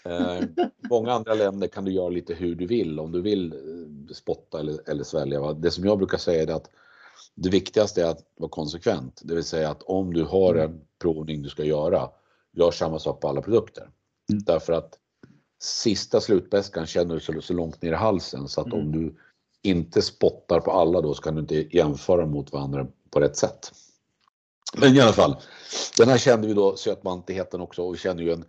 Eh, många andra länder kan du göra lite hur du vill om du vill eh, spotta eller, eller svälja. Va? Det som jag brukar säga är att det viktigaste är att vara konsekvent, det vill säga att om du har en provning du ska göra, gör samma sak på alla produkter. Mm. Därför att sista slutbäskan känner du så, så långt ner i halsen så att mm. om du inte spottar på alla då så kan du inte jämföra mot varandra på rätt sätt. Men i alla fall, den här kände vi då sötmantigheten också och vi känner ju en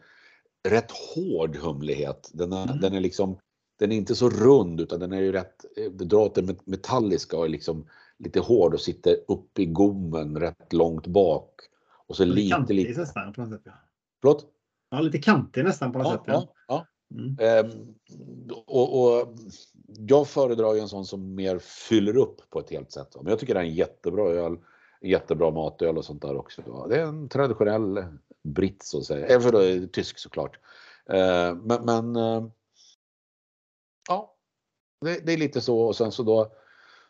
rätt hård humlighet. Den är, mm. den är liksom, den är inte så rund utan den är ju rätt, drar det metalliska och är liksom lite hård och sitter uppe i gommen rätt långt bak. Och så lite, kantig lite. nästan på något sätt. Ja. Förlåt? Ja, lite kantig nästan på något ja, sätt. Ja, ja. Mm. Ehm, och, och, jag föredrar ju en sån som mer fyller upp på ett helt sätt. Men jag tycker det är en jättebra öl. Jättebra matöl och sånt där också. Det är en traditionell britt så att säga. Även för då tysk såklart. Ehm, men, men eh, ja, det, det, är lite så och sen så då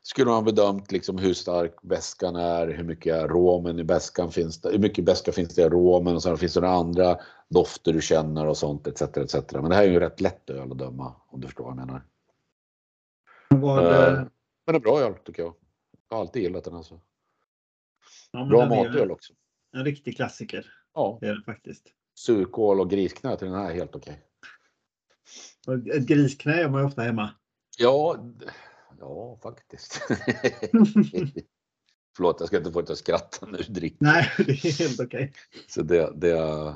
skulle man bedömt liksom hur stark väskan är, hur mycket romen i väskan finns det, hur mycket väska finns det i romen och sen finns det några andra dofter du känner och sånt etc. etc. Men det här är ju rätt lätt öl att döma om du förstår vad jag menar. Vad, uh, men en bra öl tycker jag. Jag har alltid gillat den alltså. Ja, bra matöl också. En riktig klassiker. Ja. Det är det faktiskt. Surkål och grisknä till den här är helt okej. Okay. Ett grisknä gör man ju ofta hemma. Ja, Ja, faktiskt. Förlåt, jag ska inte få att skratta när du dricker. Nej, det är helt okej. Okay. Så det, det är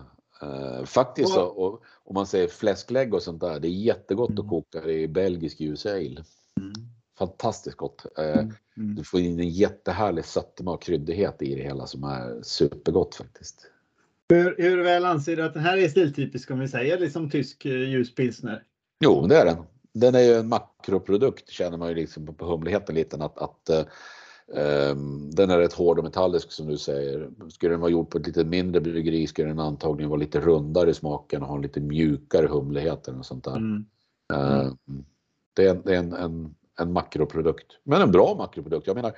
eh, faktiskt så, och, om man säger fläsklägg och sånt där, det är jättegott mm. att koka det i belgisk ljus ale. Mm. Fantastiskt gott. Eh, mm. Mm. Du får in en jättehärlig sötma och kryddighet i det hela som är supergott faktiskt. Hur, hur väl anser du att den här är stiltypisk om vi säger liksom tysk eh, ljuspilsner? Jo, det är den den är ju en makroprodukt känner man ju liksom på humligheten lite att, att um, den är rätt hård och metallisk som du säger. Skulle den vara gjord på ett lite mindre bryggeri skulle den antagligen vara lite rundare i smaken och ha en lite mjukare humlighet och sånt där. Mm. Uh, det är, det är en, en, en, makroprodukt, men en bra makroprodukt. Jag menar,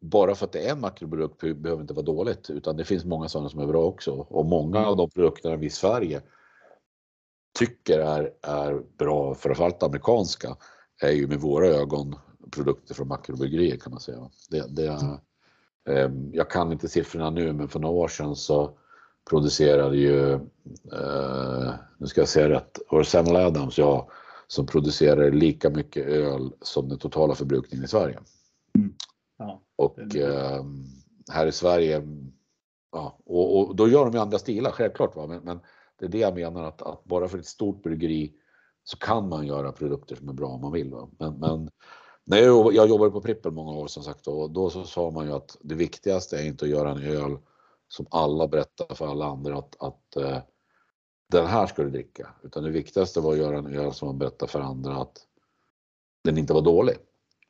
bara för att det är en makroprodukt behöver inte vara dåligt utan det finns många sådana som är bra också och många av de produkterna vi i Sverige tycker är, är bra, framförallt amerikanska, är ju med våra ögon produkter från makrobryggerier kan man säga. Det, det, eh, jag kan inte siffrorna nu men för några år sedan så producerade ju, eh, nu ska jag säga rätt, var det Samuel Adams ja, som producerar lika mycket öl som den totala förbrukningen i Sverige. Mm. Ja, och eh, här i Sverige, ja, och, och, då gör de ju andra stilar självklart. Va? Men, men det är det jag menar att, att, bara för ett stort bryggeri så kan man göra produkter som är bra om man vill. Va? Men, men när jag, jag jobbade på Prippel många år som sagt och då så sa man ju att det viktigaste är inte att göra en öl som alla berättar för alla andra att, att uh, den här ska du dricka. Utan det viktigaste var att göra en öl som man berättar för andra att den inte var dålig.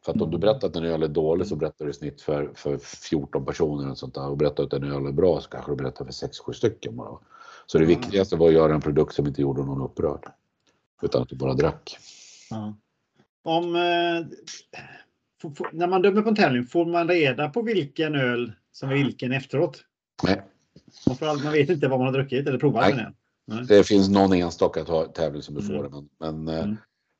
För att om du mm. berättar att en öl är dålig så berättar du i snitt för, för 14 personer och sånt där. Och berättar att en öl är bra så kanske du berättar för 6-7 stycken bara. Så det viktigaste var att göra en produkt som inte gjorde någon upprörd. Utan att du bara drack. Ja. Om, eh, när man dömer på en tävling, får man reda på vilken öl som är vilken efteråt? Nej. man vet inte vad man har druckit eller provat nej. nej. Det finns någon enstaka tävling som du mm. får det. Men, men eh, mm.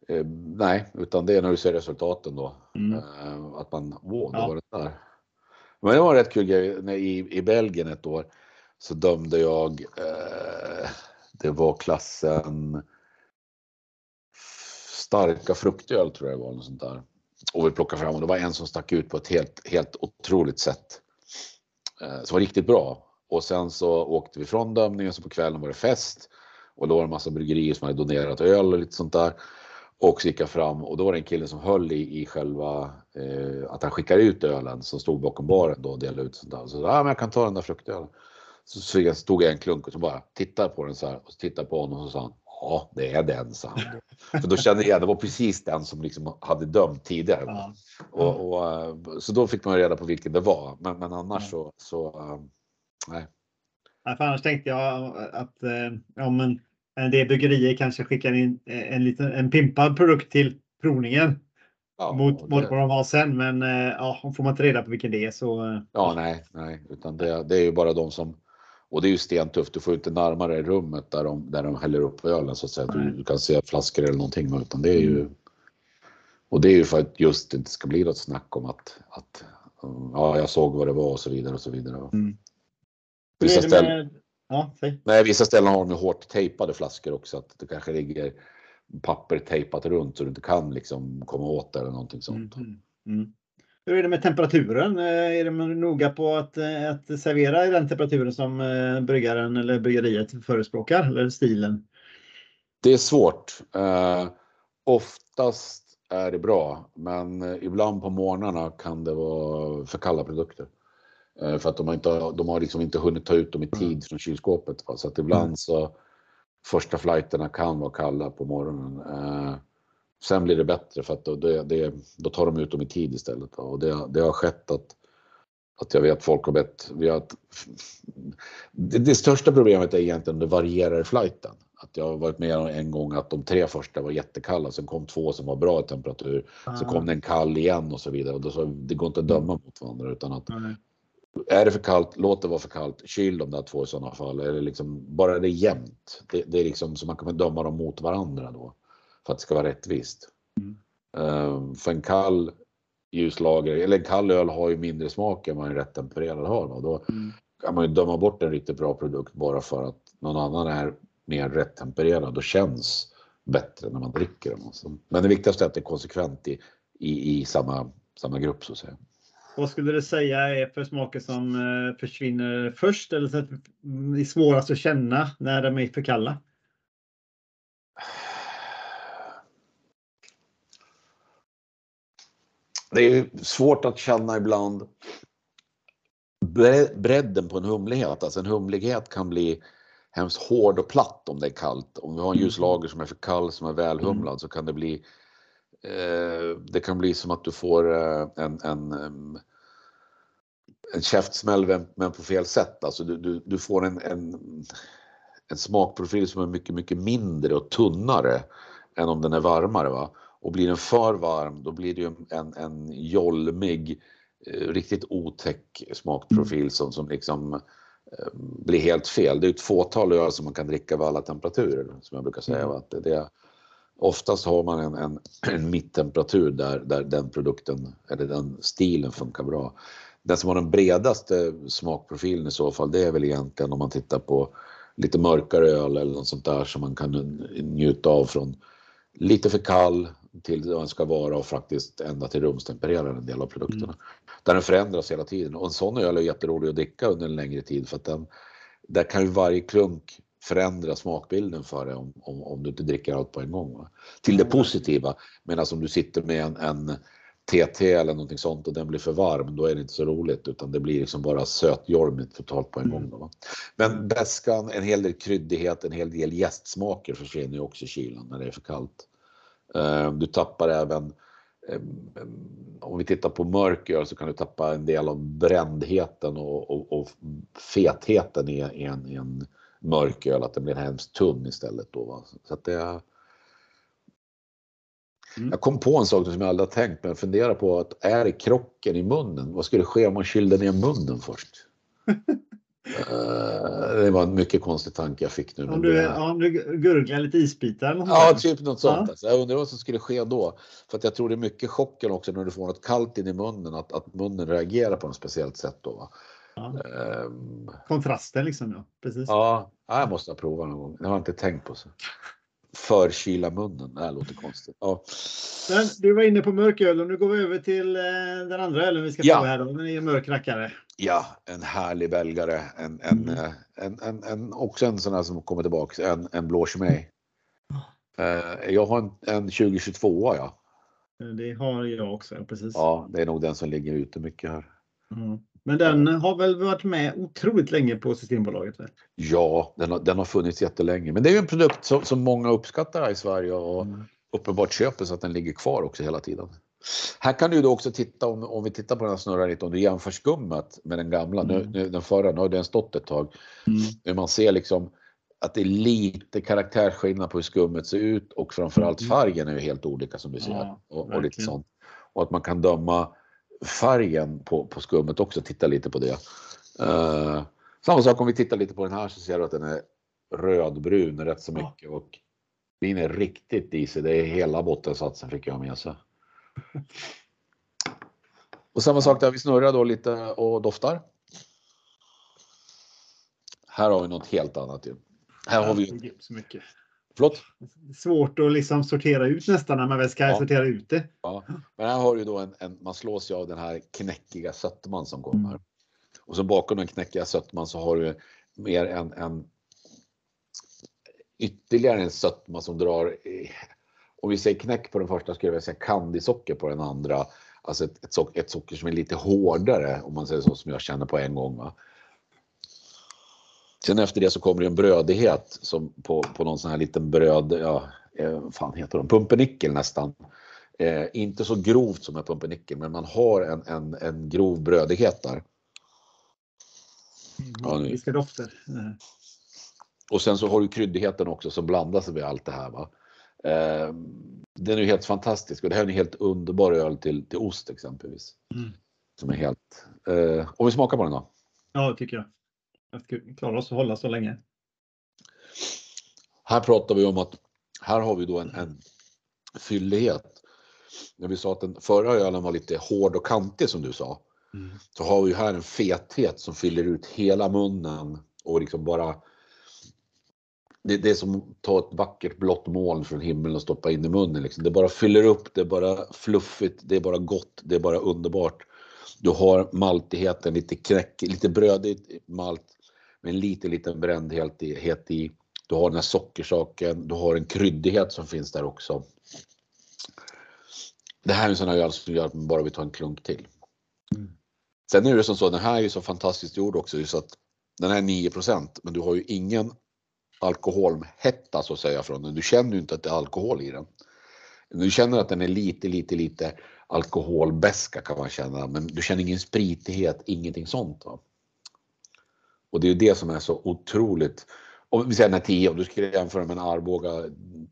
eh, nej, utan det är när du ser resultaten då. Mm. Eh, att man, åh, det ja. var det där. Men det var en rätt kul grej i, i Belgien ett år så dömde jag, eh, det var klassen starka fruktöl tror jag det var. Något sånt där. Och vi plockade fram och det var en som stack ut på ett helt, helt otroligt sätt. Eh, som var riktigt bra. Och sen så åkte vi från dömningen så på kvällen var det fest. Och då var det en massa bryggerier som hade donerat öl och lite sånt där. Och så gick jag fram och då var det en kille som höll i, i själva eh, att han skickar ut ölen som stod bakom baren då och delade ut sånt där. Så ja, men jag kan ta den där fruktölen. Så stod jag en klunk och så bara tittade på den så här och så tittade på honom och så sa han Ja, det är den, sa han. För då kände jag, det var precis den som liksom hade dömt tidigare. Ja. Och, och, eh, så då fick man reda på vilken det var. Men, men annars så, så uh, nej. Ja, för annars tänkte jag att ja, men en del bryggerier kanske skickar in en, liten, en pimpad produkt till provningen. Ja, mot, det... mot vad de har sen. Men ja, får man inte reda på vilken det är så. Ja, nej, nej, utan det, det är ju bara de som och det är ju stentufft. Du får inte närmare rummet där de, där de häller upp ölen så att säga. Du, du, kan se flaskor eller någonting. Utan det är ju, mm. och det är ju för att just det inte ska bli något snack om att, att ja, jag såg vad det var och så vidare och så vidare. Mm. Vissa, ställen, ja, nej, vissa ställen har de hårt tejpade flaskor också. Att det kanske ligger papper tejpat runt så du inte kan liksom komma åt det eller någonting sånt. Mm. Mm. Hur är det med temperaturen? Eh, är de noga på att, eh, att servera i den temperaturen som eh, bryggaren eller bryggeriet förespråkar, eller stilen? Det är svårt. Uh, oftast är det bra, men ibland på morgnarna kan det vara för kalla produkter. Uh, för att de har, inte, de har liksom inte hunnit ta ut dem i tid mm. från kylskåpet. Va? Så att ibland mm. så första flighterna kan vara kalla på morgonen. Uh, Sen blir det bättre för att då, det, det, då tar de ut dem i tid istället. Och det, det har skett att, att jag vet folk har bett. Vi har, det, det största problemet är egentligen det varierar i flighten. Att jag har varit med en gång att de tre första var jättekalla, sen kom två som var bra i temperatur, ah. så kom det en kall igen och så vidare. Och då så, det går inte att döma mot varandra utan att mm. är det för kallt, låt det vara för kallt, kyl de där två i sådana fall. Det liksom, bara det är jämnt, det, det är liksom så man kan döma dem mot varandra då för att det ska vara rättvist. Mm. Um, för en kall ljuslager, eller en kall öl har ju mindre smak än vad en rätt tempererad har. Va? Då mm. kan man ju döma bort en riktigt bra produkt bara för att någon annan är mer rätt tempererad och känns bättre när man dricker den. Alltså. Men det viktigaste är att det är konsekvent i, i, i samma, samma grupp så att säga. Vad skulle du säga är för smaker som eh, försvinner först eller så är svårast att känna när de är för kalla? Det är svårt att känna ibland bredden på en humlighet. Alltså en humlighet kan bli hemskt hård och platt om det är kallt. Om vi har en mm. ljuslager som är för kall, som är välhumlad mm. så kan det bli eh, Det kan bli som att du får eh, en, en, en käftsmäll men på fel sätt. Alltså du, du, du får en, en, en smakprofil som är mycket, mycket mindre och tunnare än om den är varmare. Va? Och blir den för varm då blir det ju en, en jolmig, eh, riktigt otäck smakprofil som, som liksom eh, blir helt fel. Det är ett fåtal öl som man kan dricka vid alla temperaturer som jag brukar säga. Mm. Att det, oftast har man en, en, en mitttemperatur där, där den produkten eller den stilen funkar bra. Den som har den bredaste smakprofilen i så fall det är väl egentligen om man tittar på lite mörkare öl eller något sånt där som man kan njuta av från lite för kall till vad den ska vara och faktiskt ända till rumstempererad en del av produkterna. Mm. Där den förändras hela tiden och en sån öl är jätterolig att dricka under en längre tid för att den, där kan ju varje klunk förändra smakbilden för dig om, om, om du inte dricker allt på en gång. Va? Till det positiva. Medan om du sitter med en, en TT eller någonting sånt och den blir för varm, då är det inte så roligt utan det blir liksom bara sötjormigt totalt på en gång. Då, va? Men bäskan, en hel del kryddighet, en hel del gästsmaker försvinner ju också i kylan när det är för kallt. Eh, du tappar även eh, om vi tittar på mörker så kan du tappa en del av brändheten och, och, och fetheten i, en, i en mörk öl, att den blir hemskt tunn istället. Då, va? Så att det, mm. Jag kom på en sak som jag aldrig har tänkt men funderar på att är det krocken i munnen? Vad skulle ske om man kylde ner munnen först? Eh, det var en mycket konstig tanke jag fick nu. Om du, om du gurglar lite isbitar? Ja, typ något sånt. Ja. Alltså. Jag undrar vad som skulle ske då. För att jag tror det är mycket chocken också när du får något kallt in i munnen, att, att munnen reagerar på något speciellt sätt då. Ja. Um, Kontrasten liksom. Ja, precis. Ja, jag måste ha provat någon gång. Det har jag inte tänkt på. Så förkyla munnen. Det här låter konstigt. Ja. Men du var inne på mörköl och nu går vi över till eh, den andra ölen vi ska ja. här. Då. Den är mörk rackare. Ja, en härlig belgare. En, en, mm. Eh, en, en, en, också en sån här som kommer tillbaka. En, en blå Chimay. Uh, jag har en, en 2022 ja. Det har jag också, precis. Ja, det är nog den som ligger ute mycket här. Mm. Men den har väl varit med otroligt länge på Systembolaget? Väl? Ja, den har, den har funnits jättelänge. Men det är ju en produkt som, som många uppskattar här i Sverige och mm. uppenbart köper så att den ligger kvar också hela tiden. Här kan du då också titta, om, om vi tittar på den här snurran lite, om du jämför skummet med den gamla, mm. nu, den förra, nu har den stått ett tag. Mm. Man ser liksom att det är lite karaktärsskillnad på hur skummet ser ut och framförallt mm. färgen är ju helt olika som vi ser. Ja, och, och, lite sånt. och att man kan döma färgen på, på skummet också, titta lite på det. Uh, samma sak om vi tittar lite på den här så ser du att den är rödbrun rätt så mycket och min är riktigt disig. Det är hela bottensatsen fick jag med sig. Och samma sak där vi snurrar då lite och doftar. Här har vi något helt annat ju. Här har vi, Förlåt? Svårt att liksom sortera ut nästan när man väl ska ja. sortera ut det. Ja. Men här har du då en, en man slås ju av den här knäckiga sötman som kommer. Mm. Och så bakom den knäckiga sötman så har du mer en, en ytterligare en sötma som drar, om vi säger knäck på den första skulle jag säga kandisocker på den andra. Alltså ett, ett, socker, ett socker som är lite hårdare om man säger så som jag känner på en gång. Va? Sen efter det så kommer det en brödighet som på, på någon sån här liten bröd, ja, eh, fan heter de, pumpernickel nästan. Eh, inte så grovt som en pumpernickel men man har en, en, en grov brödighet där. Ja, nu. dofter. Och sen så har du kryddigheten också som blandas med allt det här. Va? Eh, den är helt fantastisk och det här är en helt underbar öl till, till ost exempelvis. Mm. Som är helt... Eh, om vi smakar på den då? Ja, det tycker jag. Jag klarar oss att hålla så länge. Här pratar vi om att här har vi då en, en fyllighet. När vi sa att den förra ölen var lite hård och kantig som du sa. Mm. Så har vi här en fethet som fyller ut hela munnen och liksom bara det, det är som att ta ett vackert blått moln från himlen och stoppa in i munnen. Liksom. Det bara fyller upp, det är bara fluffigt, det är bara gott, det är bara underbart. Du har maltigheten, lite knäck, lite brödigt malt med en liten, liten brändhet i. Du har den här sockersaken, du har en kryddighet som finns där också. Det här är en sån här öl som gör att man bara vill ta en klunk till. Mm. Sen är det som så, den här är ju så fantastiskt gjord också så att den här är 9% men du har ju ingen alkoholhetta så att säga från den. Du känner ju inte att det är alkohol i den. Du känner att den är lite, lite, lite alkoholbeska kan man känna, men du känner ingen spritighet, ingenting sånt. Va? Och det är det som är så otroligt. Om vi säger den här 10, om du skulle jämföra med en Arboga,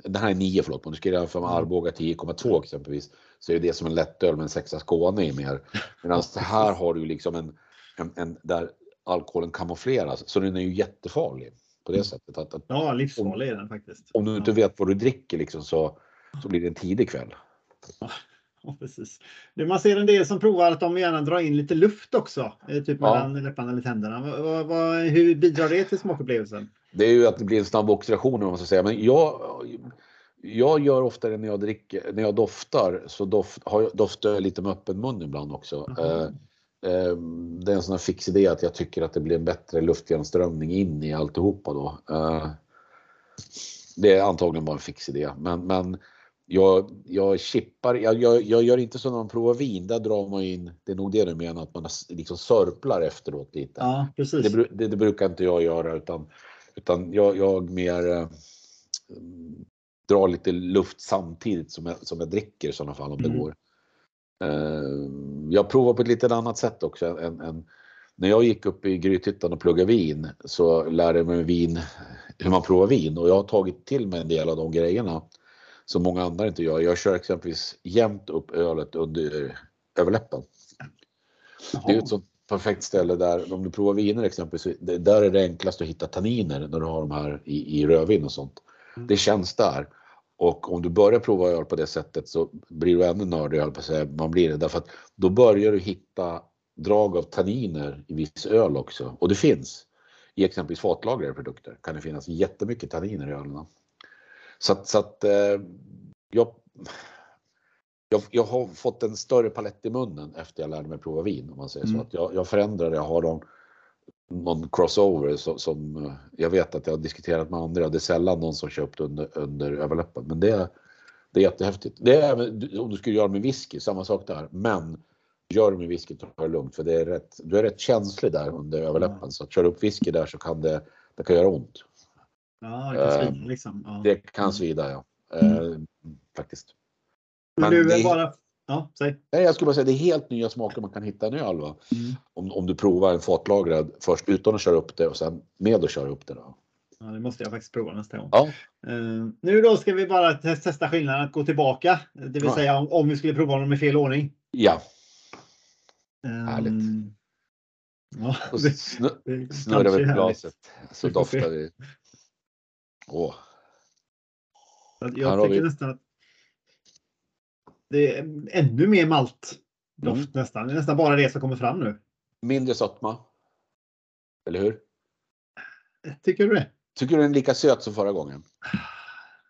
den här är 9 förlåt, om du skulle jämföra med mm. Arboga 10,2 exempelvis, så är det som en lättöl med en sexa Skåne i mer. Medan här har du liksom en, en, en, där alkoholen kamoufleras, så den är ju jättefarlig på det mm. sättet. Att, att ja, livsfarlig är den faktiskt. Om du inte vet vad du dricker liksom så, så blir det en tidig kväll. Ja, precis. Man ser en del som provar att de gärna drar in lite luft också, eh, typ mellan ja. läpparna eller tänderna. Vad, vad, hur bidrar det till smakupplevelsen? Det är ju att det blir en snabb oxidation om man ska säga. Men jag, jag gör ofta det när jag dricker, när jag doftar så doft, jag, doftar jag lite med öppen mun ibland också. Mm. Eh, det är en sån här fix idé att jag tycker att det blir en bättre luftgenomströmning in i alltihopa då. Eh, det är antagligen bara en fix idé, men, men jag, jag chippar, jag, jag, jag, gör inte så när man provar vin, där drar man in, det är nog det du menar, att man liksom sörplar efteråt lite. Ja, precis. Det, det, det brukar inte jag göra utan, utan jag, jag mer äh, drar lite luft samtidigt som jag, som jag dricker i sådana fall om mm. det går. Äh, jag provar på ett lite annat sätt också. Än, än, när jag gick upp i Grythyttan och pluggade vin så lärde jag mig vin, hur man provar vin och jag har tagit till mig en del av de grejerna som många andra inte gör. Jag kör exempelvis jämt upp ölet under överläppen. Det är ett sånt perfekt ställe där, om du provar viner exempelvis, där är det enklast att hitta tanniner när du har de här i, i rödvin och sånt. Mm. Det känns där. Och om du börjar prova öl på det sättet så blir du ännu nördigare på att säga man blir det. Därför att då börjar du hitta drag av tanniner i viss öl också. Och det finns. I exempelvis fatlagrade produkter kan det finnas jättemycket tanniner i ölen. Så att, så att eh, jag, jag, jag, har fått en större palett i munnen efter jag lärde mig prova vin om man säger mm. så. Att jag, jag förändrar, jag har någon, någon crossover som, som, eh, jag vet att jag har diskuterat med andra. Det är sällan någon som köpt under, under överläppen, men det, det är jättehäftigt. Det är om du skulle göra med whisky, samma sak där. Men gör det med whisky, ta det lugnt för det är rätt, du är rätt känslig där under överläppen. Mm. Så att köra upp whisky där så kan det, det kan göra ont. Ja, det kan svida ehm, liksom. Ja. Det kan svida ja. Mm. Faktiskt. Men, Men du, är bara... Ja, säg. Nej, jag skulle bara säga det är helt nya smaker man kan hitta i en öl. Va? Mm. Om, om du provar en fatlagrad först utan att köra upp det och sen med att köra upp det. Då. Ja, det måste jag faktiskt prova nästa gång. Ja. Uh, nu då ska vi bara testa skillnaden att gå tillbaka. Det vill ja. säga om, om, vi skulle prova dem i fel ordning. Ja. Um, Härligt. Ja, det, snurrar vi glaset så doftar det. Åh. Jag tycker vi... nästan att det är ännu mer malt doft mm. nästan. Det är nästan bara det som kommer fram nu. Mindre sötma. Eller hur? Tycker du det? Tycker du den är lika söt som förra gången?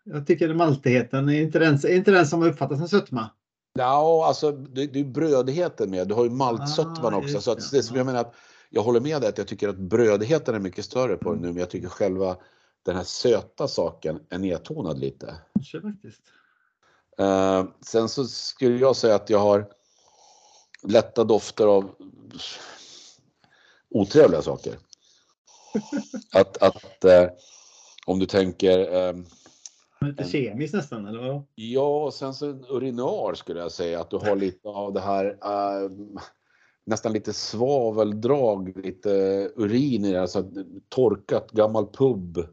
Jag tycker maltigheten är inte den, är inte den som uppfattas som sötma. Ja, alltså det, det är brödigheten med. Du har ju maltsötman ah, också. Så att det som jag menar att jag håller med dig att jag tycker att brödigheten är mycket större på den nu, men jag tycker själva den här söta saken är nedtonad lite. Kanske faktiskt. Uh, sen så skulle jag säga att jag har lätta dofter av otrevliga saker. att, att uh, om du tänker uh, Lite kemiskt nästan eller vad? Ja, och sen så urinar skulle jag säga att du har lite av det här uh, nästan lite svaveldrag, lite urin i det, alltså torkat gammal pub.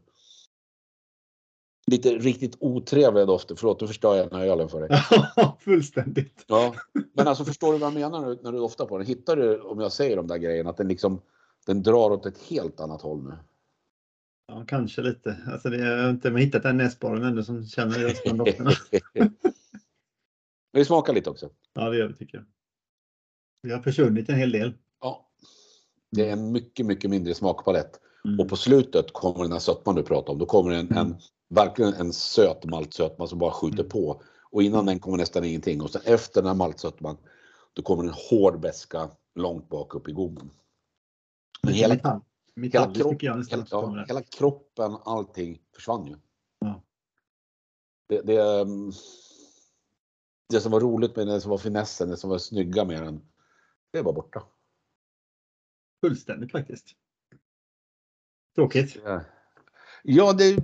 Lite riktigt otrevliga dofter. Förlåt, nu förstör jag den här ölen för dig. Ja, fullständigt. Ja, men alltså förstår du vad jag menar när du doftar på den? Hittar du, om jag säger de där grejerna, att den liksom den drar åt ett helt annat håll nu? Ja, kanske lite. Alltså det, jag har inte hittat den näsborren ännu som känner just de dofterna. vi smakar lite också. Ja, det gör vi tycker jag. Vi har försvunnit en hel del. Ja. Det är en mycket, mycket mindre smakpalett. Mm. Och på slutet kommer den här sötman du pratar om. Då kommer en, en verkligen en söt maltsötma som bara skjuter mm. på. Och innan den kommer nästan ingenting. Och sen efter den här maltsötman då kommer en hård beska långt bak upp i gommen. Men hela, hela, kropp, hela, ja, hela, kroppen, allting försvann ju. Ja. Det, det, mm, det, som var roligt med den, det som var finessen, det som var snygga med den, det var borta. Fullständigt faktiskt. Tråkigt. Ja, det,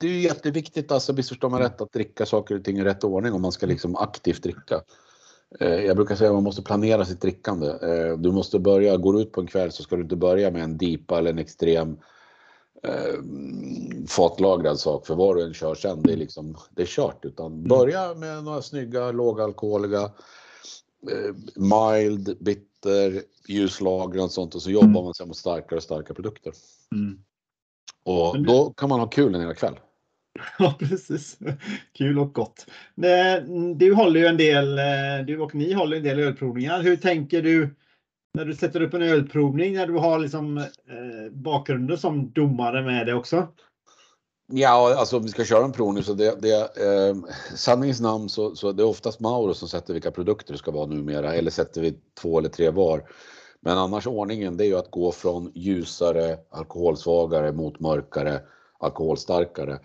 det är jätteviktigt, alltså missförstå mig rätt, att dricka saker och ting i rätt ordning om man ska liksom aktivt dricka. Eh, jag brukar säga att man måste planera sitt drickande. Eh, du måste börja, går du ut på en kväll så ska du inte börja med en DIPA eller en extrem eh, fatlagrad sak för vad du än kör sen, det är liksom, det är kört. Utan börja med några snygga lågalkoholiga, eh, mild, bitter, ljuslager och sånt och så jobbar mm. man sig mot starkare och starkare produkter. Mm. Och då kan man ha kul en hel kväll. Ja, precis. Kul och gott. Du håller ju en del, eh, du och ni håller en del ölprovningar. Hur tänker du när du sätter upp en ölprovning, när du har liksom eh, bakgrunden som domare med det också? Ja, alltså om vi ska köra en provning så det, det eh, sanningens namn så, så det är oftast Mauro som sätter vilka produkter det ska vara numera eller sätter vi två eller tre var. Men annars ordningen det är ju att gå från ljusare, alkoholsvagare mot mörkare, alkoholstarkare.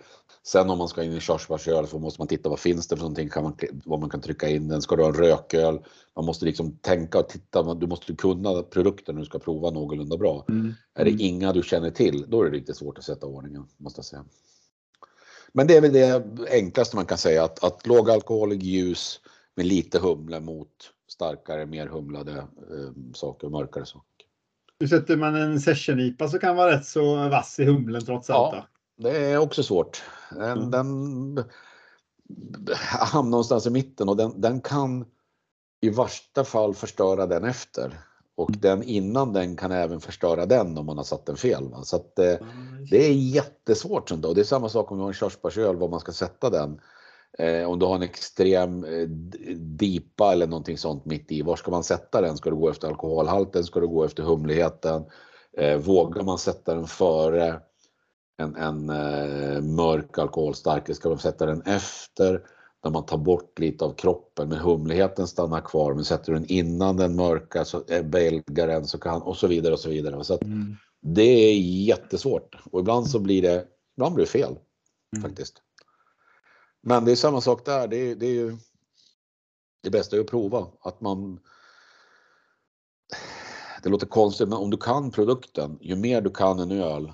Sen om man ska in i körsbärsöl så måste man titta vad finns det för någonting, kan man, vad man kan trycka in den. Ska du ha en rököl? Man måste liksom tänka och titta, du måste kunna produkten när du ska prova någorlunda bra. Mm. Är det inga du känner till, då är det riktigt svårt att sätta ordningen måste jag säga. Men det är väl det enklaste man kan säga att, att lågalkoholig ljus med lite humle mot starkare, mer humlade eh, saker, mörkare saker. Nu sätter man en session-IPA så kan vara rätt så vass i humlen trots allt. Ja, det är också svårt. Den, mm. den hamnar någonstans i mitten och den, den kan i värsta fall förstöra den efter. Och mm. den innan den kan även förstöra den om man har satt den fel. Va? Så att, eh, det är jättesvårt. Och det är samma sak om du har en körsbärsöl, var man ska sätta den. Eh, om du har en extrem eh, dipa eller någonting sånt mitt i, var ska man sätta den? Ska du gå efter alkoholhalten? Ska du gå efter humligheten? Eh, vågar man sätta den före en, en mörk alkoholstark? Ska man sätta den efter? När man tar bort lite av kroppen men humligheten stannar kvar. Men sätter du den innan den mörka så är belgaren så kan och så vidare och så vidare. Så mm. Det är jättesvårt och ibland så blir det, ibland blir det fel mm. faktiskt. Men det är samma sak där. Det är, det är ju det bästa är att prova att man. Det låter konstigt, men om du kan produkten, ju mer du kan en öl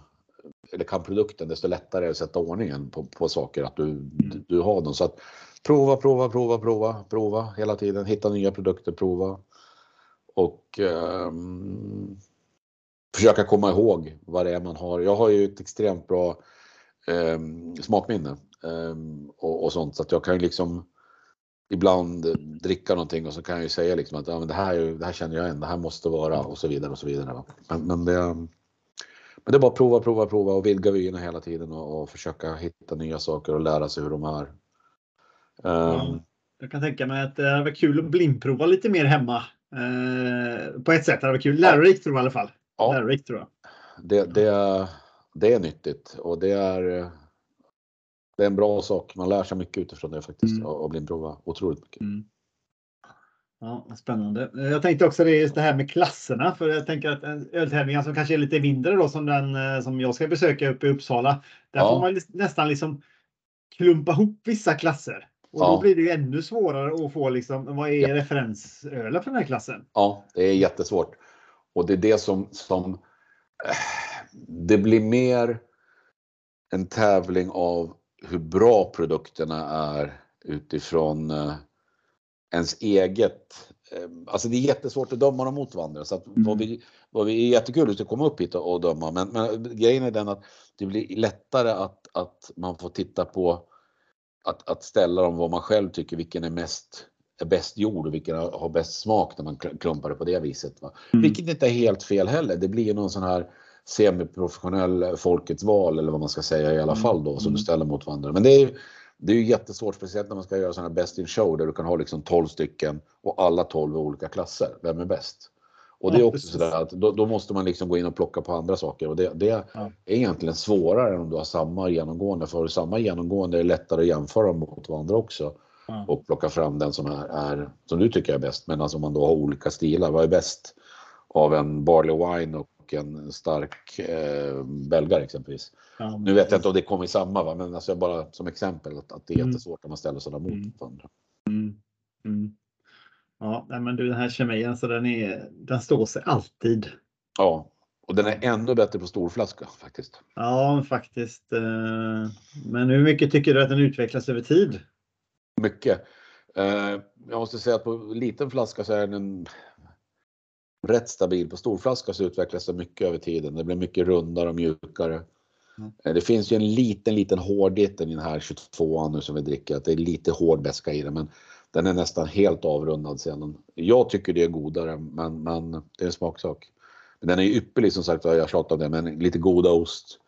eller kan produkten, desto lättare är det att sätta ordningen på, på saker, att du, mm. du, har dem. Så att prova, prova, prova, prova, prova hela tiden, hitta nya produkter, prova. Och um, försöka komma ihåg vad det är man har. Jag har ju ett extremt bra um, smakminne och, och, sånt så att jag kan ju liksom ibland dricka någonting och så kan jag ju säga liksom att ja, men det, här, det här känner jag igen, det här måste vara och så vidare och så vidare. Men, men det, men det är bara prova, prova, prova och vidga vyerna hela tiden och, och, försöka hitta nya saker och lära sig hur de är. Um, jag kan tänka mig att det hade varit kul att blindprova lite mer hemma. Uh, på ett sätt hade det varit kul. Lärorikt tror jag i alla fall. Ja, Lärorikt tror jag. Det, det, det är nyttigt och det är det är en bra sak. Man lär sig mycket utifrån det faktiskt mm. och blir prova otroligt mycket. Mm. Ja, spännande. Jag tänkte också det just det här med klasserna, för jag tänker att öltävlingar som kanske är lite mindre då som den eh, som jag ska besöka uppe i Uppsala. Där ja. får man nästan liksom klumpa ihop vissa klasser. Och ja. då blir det ju ännu svårare att få liksom, vad är ja. referensölen för den här klassen? Ja, det är jättesvårt. Och det är det som, som eh, det blir mer en tävling av hur bra produkterna är utifrån eh, ens eget eh, Alltså det är jättesvårt att döma dem mot varandra. Så att mm. vad, vi, vad vi är jättekul att komma upp hit och, och döma. Men, men, grejen är den att det blir lättare att, att man får titta på att, att ställa dem vad man själv tycker vilken är mest är bäst gjord och vilken har bäst smak när man klumpar det på det viset. Va? Mm. Vilket inte är helt fel heller. Det blir någon sån här semiprofessionell folkets val eller vad man ska säga i alla mm. fall då som du mm. ställer mot varandra. Men det är, det är ju jättesvårt, speciellt när man ska göra sådana här best in show där du kan ha liksom 12 stycken och alla 12 är olika klasser. Vem är bäst? Och det är också sådär att då, då, måste man liksom gå in och plocka på andra saker och det, det ja. är egentligen svårare än om du har samma genomgående. För samma genomgående är det lättare att jämföra mot varandra också ja. och plocka fram den som är, är, som du tycker är bäst. Men alltså om man då har olika stilar, vad är bäst av en barley wine och en stark eh, belgare exempelvis? Ja, nu vet jag inte om det kommer i samma, va? men alltså bara som exempel att, att det är mm. jättesvårt om man ställer sådana mot mm. varandra. Mm. Mm. Ja, men du den här kemin, alltså den, är, den står sig alltid. Ja, och den är ännu bättre på storflaska faktiskt. Ja, faktiskt. Eh, men hur mycket tycker du att den utvecklas över tid? Mycket. Eh, jag måste säga att på liten flaska så är den rätt stabil. På storflaska så utvecklas det mycket över tiden. Det blir mycket rundare och mjukare. Mm. Eh, det finns ju en liten, liten hårdhet i den här 22 nu som vi dricker. Att det är lite hård beska i den, men den är nästan helt avrundad sedan. Jag tycker det är godare, men, men det är en smaksak. Men den är ju ypperlig som sagt, jag tjatar om det, men lite goda ost.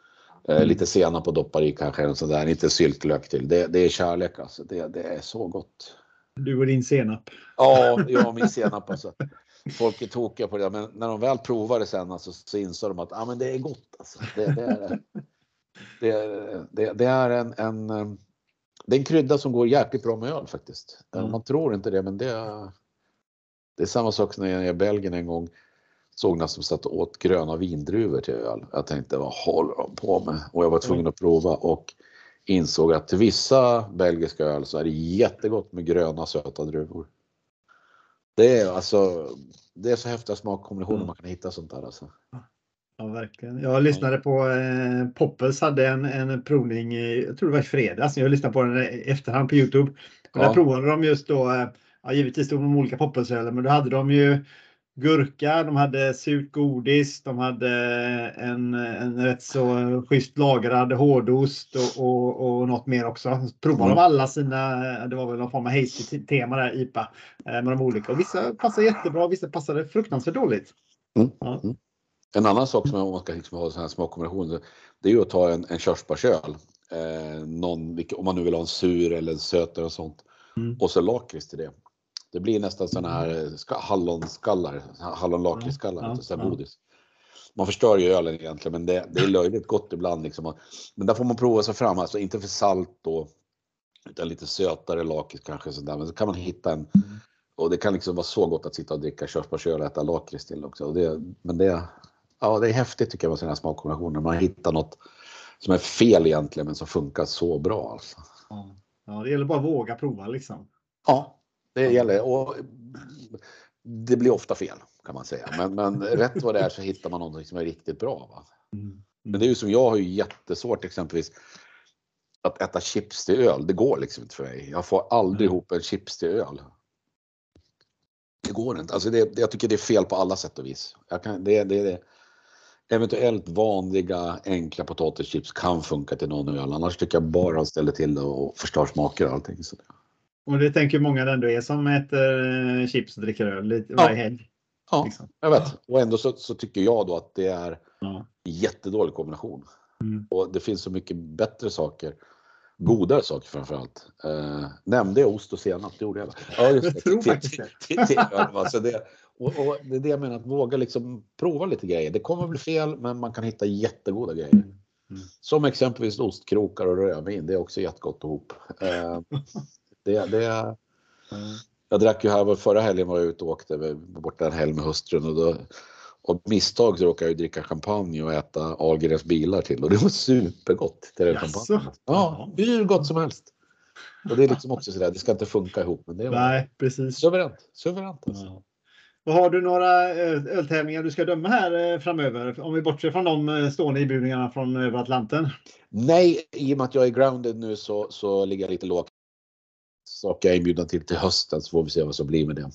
Eh, mm. lite senap och doppar i kanske, en sån där, lite syltlök till. Det, det är kärlek alltså. Det, det är så gott. Du och din senap. Ja, jag och min senap alltså. Folk är tokiga på det, men när de väl provar det sen alltså, så inser de att ah, men det är gott. Alltså. Det, det är, det, det, det är en, en det är en krydda som går jäkligt bra med öl faktiskt. Mm. Man tror inte det, men det är, det är samma sak när jag är i Belgien en gång såg någon som satt och åt gröna vindruvor till öl. Jag tänkte, vad håller de på med? Och jag var tvungen att prova och insåg att till vissa belgiska öl så är det jättegott med gröna söta druvor. Det är alltså, det är så häftiga smakkombinationer mm. man kan hitta sånt där alltså. Ja, verkligen. Jag lyssnade på eh, Poppels hade en, en provning, jag tror det var i fredags. Jag lyssnade på den i efterhand på Youtube. Och ja. Där provade de just då, eh, ja, givetvis de olika Poppelsöler, men då hade de ju gurka, de hade surt godis, de hade en, en rätt så schysst lagrad hårdost och, och, och något mer också. Provade mm. de alla sina, det var väl någon form av hasty tema där, IPA, eh, med de olika. Och vissa passade jättebra, vissa passade fruktansvärt dåligt. Mm. Ja. Mm. En annan sak som man ska liksom ha sån här smakkombination, det är ju att ta en, en körsbärsöl. Eh, någon, om man nu vill ha en sur eller en sötare och sånt. Mm. Och så lakrits till det. Det blir nästan sådana här hallonskallar, hallonlakritsskallar, ja, ja, ja. godis. Man förstör ju ölen egentligen, men det, det är löjligt gott ibland. Liksom. Men där får man prova sig fram, alltså inte för salt då, utan lite sötare lakrits kanske. Sådär. Men så kan man hitta en, mm. och det kan liksom vara så gott att sitta och dricka körsbärsöl och äta lakrits till också. Och det, men det, ja, det är häftigt tycker jag med sådana smakkombinationer. Man hittar något som är fel egentligen men som funkar så bra. Alltså. Ja, det gäller bara att våga prova liksom. Ja, det gäller. Och det blir ofta fel kan man säga. Men, men rätt vad det är så hittar man något som är riktigt bra. Va? Mm. Men det är ju som jag har ju jättesvårt exempelvis att äta chips till öl. Det går liksom inte för mig. Jag får aldrig mm. ihop en chips till öl. Det går inte. Alltså det, jag tycker det är fel på alla sätt och vis. Jag kan, det, det, det, eventuellt vanliga enkla potatischips kan funka till någon öl. Annars tycker jag bara ställer till det och förstör smaker och allting. Så. Och det tänker många ändå är som äter eh, chips och dricker öl lite ja. varje helg. Ja, liksom. jag vet. Och ändå så, så, tycker jag då att det är ja. jättedålig kombination. Mm. Och det finns så mycket bättre saker. Godare saker framförallt. Eh, nämnde jag ost och senap? Det gjorde jag. Ja, just det. Jag tror faktiskt det. det, och, och, det är det jag menar, att våga liksom prova lite grejer. Det kommer bli fel, men man kan hitta jättegoda grejer. Mm. Som exempelvis ostkrokar och rödvin, det är också jättegott ihop. Eh, det, det, mm. Jag drack ju här, förra helgen var jag ute och åkte borta en helg med hustrun och då och misstag så råkade jag dricka champagne och äta Ahlgrens bilar till och det var supergott. Till den champagne. Ja, hur gott som helst. Och det är liksom också sådär, det ska inte funka ihop. Men det var Nej, precis. Suveränt. Suveränt alltså. ja. Och har du några öltävlingar du ska döma här eh, framöver? Om vi bortser från de eh, stående inbjudningarna från över Atlanten? Nej, i och med att jag är grounded nu så, så ligger jag lite lågt. Så jag är inbjuden till till hösten så får vi se vad som blir med det.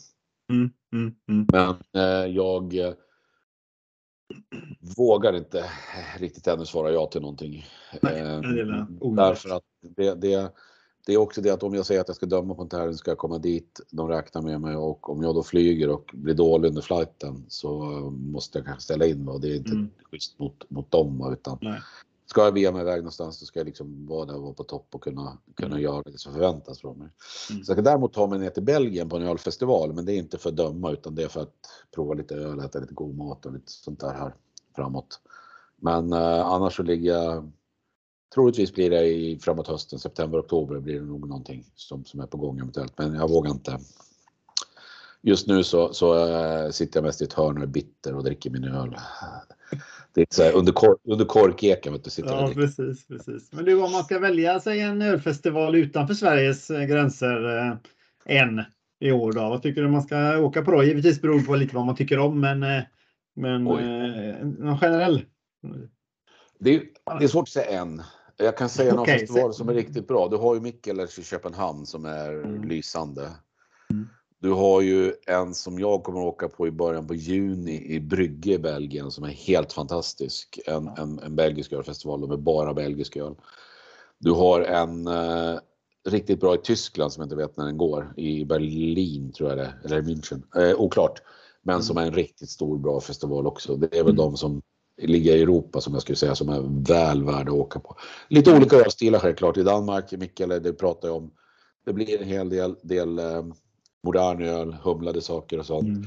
Mm, mm, mm. Men eh, jag eh, vågar inte riktigt ännu svara ja till någonting. Nej, eh, därför att det, det, det är också det att om jag säger att jag ska döma på en tävling ska jag komma dit, de räknar med mig och om jag då flyger och blir dålig under flighten så måste jag kanske ställa in och det är inte mm. schysst mot, mot dem utan Nej. Ska jag bege mig iväg någonstans så ska jag liksom vara där och vara på topp och kunna, kunna mm. göra det som förväntas från mig. Mm. Så jag kan däremot ta mig ner till Belgien på en ölfestival men det är inte för att döma utan det är för att prova lite öl, äta lite god mat och lite sånt där här framåt. Men eh, annars så ligger jag Troligtvis blir det i framåt hösten, september, oktober blir det nog någonting som, som är på gång eventuellt. Men jag vågar inte. Just nu så, så äh, sitter jag mest i ett hörn och är bitter och dricker min öl. Det är så här, under, kor, under korkeken. Vet du, sitter ja, precis, precis. Men du, om man ska välja sig en ölfestival utanför Sveriges eh, gränser eh, en i år då, vad tycker du man ska åka på då? Givetvis beror det på lite vad man tycker om, men, eh, men eh, någon generell? Det är, det är svårt att säga en. Jag kan säga någon okay, festival som är riktigt bra. Du har ju Mikkelers i Köpenhamn som är mm. lysande. Mm. Du har ju en som jag kommer att åka på i början på juni i Brygge i Belgien som är helt fantastisk. En, en, en belgisk ölfestival med bara belgisk öl. Du har en eh, riktigt bra i Tyskland som jag inte vet när den går. I Berlin tror jag det eller München. Eh, oklart. Men mm. som är en riktigt stor bra festival också. Det är väl mm. de som ligga i Europa som jag skulle säga som är väl värda att åka på. Lite olika ölstilar självklart. I Danmark, Mikkele, det pratar jag om. Det blir en hel del, del eh, modern öl, humlade saker och sånt. Mm.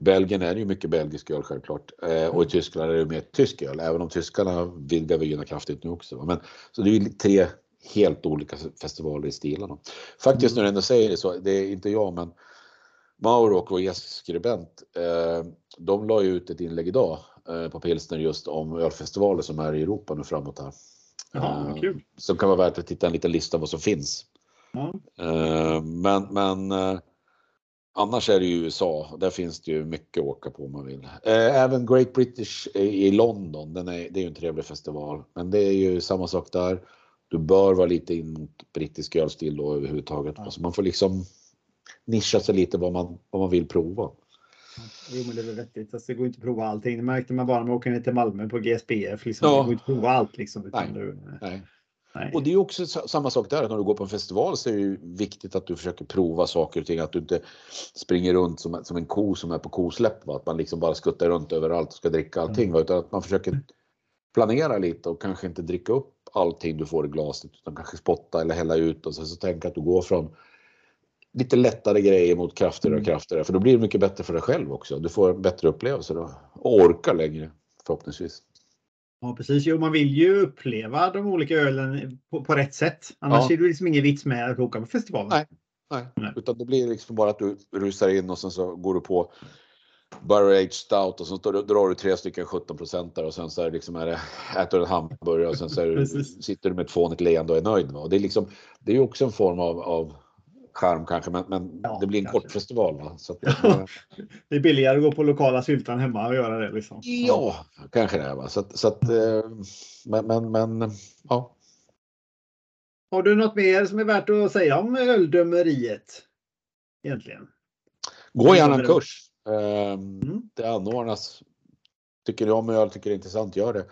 I Belgien är det ju mycket belgisk öl självklart eh, och i Tyskland är det mer tysk öl, även om tyskarna vidgar vyerna kraftigt nu också. Men, så det är tre helt olika festivaler i stilarna. Faktiskt mm. när du ändå säger det så, det är inte jag men Mauro och vår gästskribent, eh, de la ju ut ett inlägg idag Eh, på Pilsner just om ölfestivaler som är i Europa nu framåt här. Ja, kul. Eh, som kan vara värt att titta en liten lista vad som finns. Eh, men, men annars är det ju USA. Där finns det ju mycket att åka på om man vill. Även Great British i London. Den är, det är ju en trevlig festival, men det är ju samma sak där. Du bör vara lite in mot brittisk ölstil då överhuvudtaget. Ja. Alltså man får liksom nischa sig lite vad man, vad man vill prova. Jo, men det är väl vettigt. Alltså, det går inte att prova allting. Det märkte man bara när man åker ner till Malmö på GSPF. Liksom. Ja. Det går inte att prova allt. Liksom, Nej. Du, Nej. Nej. Och det är också samma sak där, när du går på en festival så är det ju viktigt att du försöker prova saker och ting, att du inte springer runt som, som en ko som är på kosläpp, va? att man liksom bara skuttar runt överallt och ska dricka allting, mm. utan att man försöker planera lite och kanske inte dricka upp allting du får i glaset, utan kanske spotta eller hälla ut och så, så tänka att du går från lite lättare grejer mot kraftigare och mm. kraftigare. För då blir det mycket bättre för dig själv också. Du får en bättre upplevelse då. Och orkar längre förhoppningsvis. Ja precis, jo, man vill ju uppleva de olika ölen på, på rätt sätt. Annars ja. är det liksom ingen vits med att åka på festivalen. Nej, nej. nej. utan det blir liksom bara att du rusar in och sen så går du på Barrel Age Stout och så drar du tre stycken 17 procentare och sen så är det liksom är det, äter du en hamburgare och sen så du, sitter du med ett fånigt leende och är nöjd. Och det är liksom, det är också en form av, av charm kanske, men, men ja, det blir en kanske. kort festival. Va? Så att, det är billigare att gå på lokala syltan hemma och göra det. Liksom. Ja, kanske det är. Va? Så, så att, eh, men, men, men, ja. Har du något mer som är värt att säga om öldömeriet? Egentligen. Gå gärna en kurs. Ehm, mm. Det anordnas. Tycker du om öl, tycker det är intressant, gör det.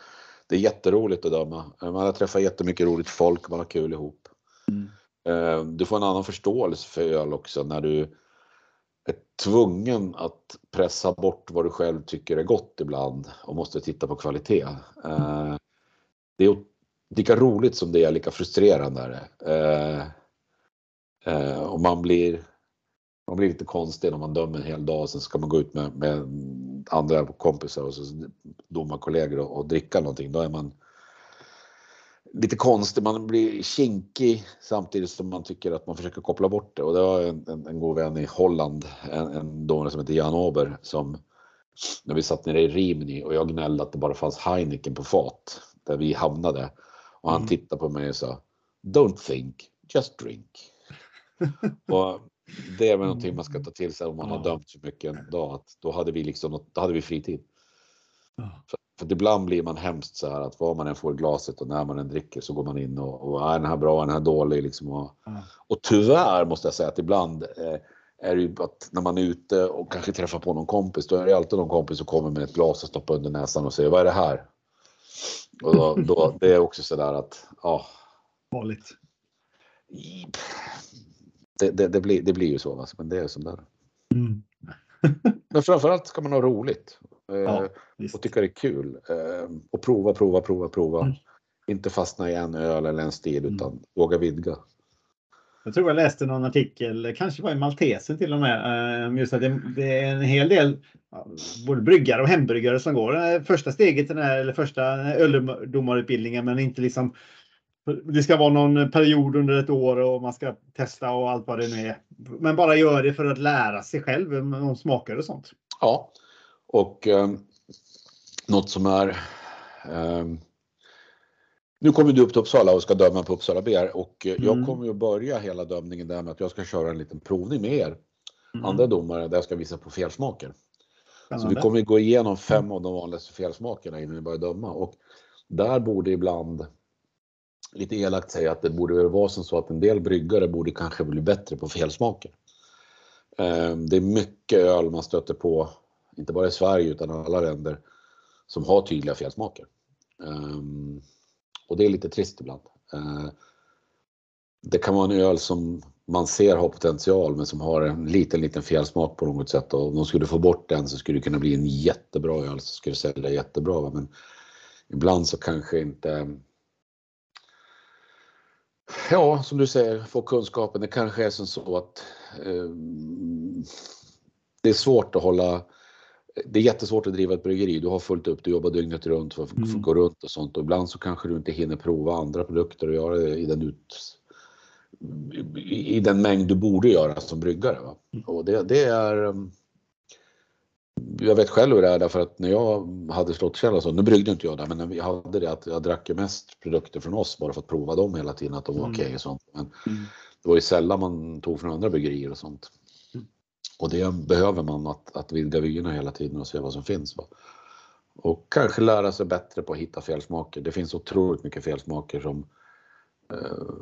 Det är jätteroligt att döma. Man har träffat jättemycket roligt folk, man har kul ihop. Mm. Eh, du får en annan förståelse för öl också när du är tvungen att pressa bort vad du själv tycker är gott ibland och måste titta på kvalitet. Eh, det är lika roligt som det är lika frustrerande. Är det. Eh, och man blir, man blir lite konstig när man dömer en hel dag och sen ska man gå ut med, med andra kompisar och domarkollegor och, och dricka någonting. Då är man lite konstig, man blir kinkig samtidigt som man tycker att man försöker koppla bort det. Och det var en, en, en god vän i Holland, en, en domare som heter Jan Ober, som när vi satt nere i Rimini och jag gnällde att det bara fanns Heineken på fat där vi hamnade. Och han mm. tittade på mig och sa Don't think, just drink. och det är väl någonting man ska ta till sig om man har dömt så mycket en dag. Att då hade vi liksom, då hade vi fritid. För, för ibland blir man hemskt så här att vad man än får i glaset och när man än dricker så går man in och, och är den här bra, är den här dålig liksom. Och, och tyvärr måste jag säga att ibland eh, är det ju att när man är ute och kanske träffar på någon kompis, då är det alltid någon kompis som kommer med ett glas och stoppar under näsan och säger vad är det här? Och då, då det är också så där att, ja. Farligt. Det, det, det, blir, det blir ju så, men det är som det är. Mm. men framförallt ska man ha roligt. Eh, ja, och tycka det är kul. Eh, och prova, prova, prova, prova. Mm. Inte fastna i en öl eller en stil mm. utan våga vidga. Jag tror jag läste någon artikel, kanske var i Maltesen till och med, eh, just att det, det är en hel del både bryggare och hembryggare som går första steget i den här, eller första öldomarutbildningen, men inte liksom det ska vara någon period under ett år och man ska testa och allt vad det nu är. Men bara gör det för att lära sig själv om smaker och sånt. Ja, och eh, något som är eh, nu kommer du upp till Uppsala och ska döma på Uppsala BR och mm. jag kommer att börja hela dömningen där med att jag ska köra en liten provning med er mm. andra domare där jag ska visa på felsmaker. Så vi kommer gå igenom fem av de vanligaste felsmakerna innan vi börjar döma och där borde ibland lite elakt säga att det borde vara som så att en del bryggare borde kanske bli bättre på felsmaker. Ehm, det är mycket öl man stöter på, inte bara i Sverige utan alla länder, som har tydliga felsmaker. Um, ehm, och det är lite trist ibland. Uh, det kan vara en öl som man ser har potential men som har en liten, liten felsmak på något sätt och om de skulle få bort den så skulle det kunna bli en jättebra öl som skulle sälja jättebra. Men ibland så kanske inte Ja, som du säger, få kunskapen. Det kanske är som så att eh, det är svårt att hålla det är jättesvårt att driva ett bryggeri. Du har fullt upp, du jobbar dygnet runt för att mm. gå runt och sånt. Och ibland så kanske du inte hinner prova andra produkter och göra det i den, ut, i den mängd du borde göra som bryggare. Va? Mm. Och det, det är ehm, jag vet själv hur det är därför att när jag hade slottskälla så, nu bryggde inte jag där, men jag hade det att jag drack ju mest produkter från oss bara för att prova dem hela tiden, att de var mm. okej okay och sånt. Men mm. det var ju sällan man tog från andra bryggerier och sånt. Och det behöver man, att, att vidga vyerna hela tiden och se vad som finns. Va? Och kanske lära sig bättre på att hitta felsmaker. Det finns otroligt mycket felsmaker som eh,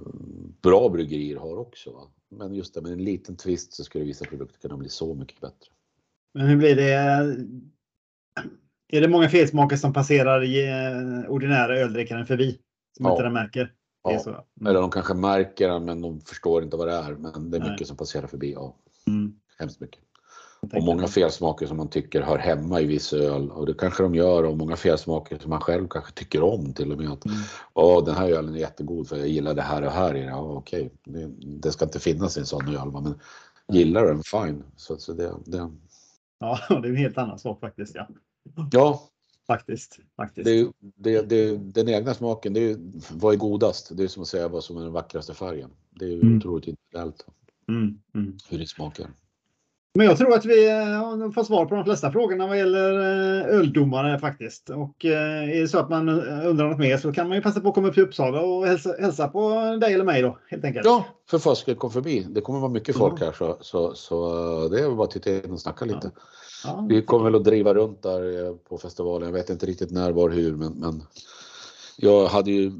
bra bryggerier har också. Va? Men just det, med en liten twist så skulle vissa produkter kunna bli så mycket bättre. Men hur blir det? Är det många felsmaker som passerar eh, ordinära öldrickaren förbi? Som ja. inte de märker? Ja. Mm. Eller de kanske märker den men de förstår inte vad det är. Men det är Nej. mycket som passerar förbi. Ja. Mm. Hemskt mycket. Och många felsmaker som man tycker hör hemma i viss öl och det kanske de gör och många felsmaker som man själv kanske tycker om till och med. Att, mm. Åh, den här ölen är jättegod för jag gillar det här och här i den. Ja, okej, det, det, ska inte finnas i en sån öl men gillar du den, fine. Så, så det, det, Ja, det är en helt annan sak faktiskt. Ja. ja. Faktiskt. faktiskt. Det, det, det, den egna smaken, det är, vad är godast? Det är som att säga vad som är den vackraste färgen. Det är mm. otroligt individuellt. Mm. Mm. Hur det smakar. Men jag tror att vi eh, har fått svar på de flesta frågorna vad gäller eh, öldomare faktiskt. Och eh, är det så att man undrar något mer så kan man ju passa på att komma upp till Uppsala och hälsa, hälsa på dig eller mig då helt enkelt. Ja, för fasiken kom förbi. Det kommer vara mycket folk här så, så, så det är bara att titta in och snacka lite. Ja. Ja, vi kommer väl att driva runt där på festivalen. Jag vet inte riktigt när, var, hur men, men jag hade ju,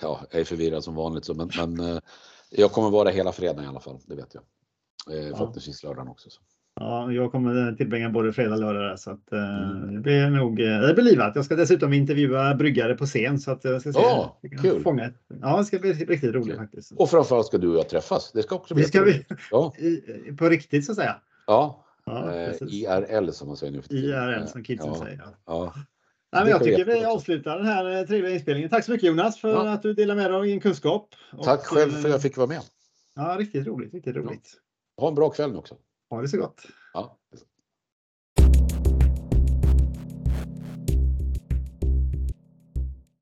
ja, jag är förvirrad som vanligt så men, men jag kommer vara hela fredagen i alla fall, det vet jag. Eh, förhoppningsvis lördagen också. Så. Ja, jag kommer tillbringa både fredag och lördag så att eh, mm. det blir nog eh, det blir livat. Jag ska dessutom intervjua bryggare på scen så att jag ska se. Ja, kul. Fånga. Ja, det ska bli riktigt roligt kul. faktiskt. Och framförallt ska du och jag träffas. Det ska också bli. Det ska vi. Ja. I, på riktigt så att säga. Ja, ja eh, IRL som man säger nu för tiden. IRL som kidsen ja. säger. Ja. Nej, men jag tycker vi avslutar den här eh, trevliga inspelningen. Tack så mycket Jonas för ja. att du delar med dig av din kunskap. Tack och, själv för att jag fick vara med. Ja, riktigt roligt. Riktigt roligt. Ha en bra kväll nu också. Ha det så gott. Ja.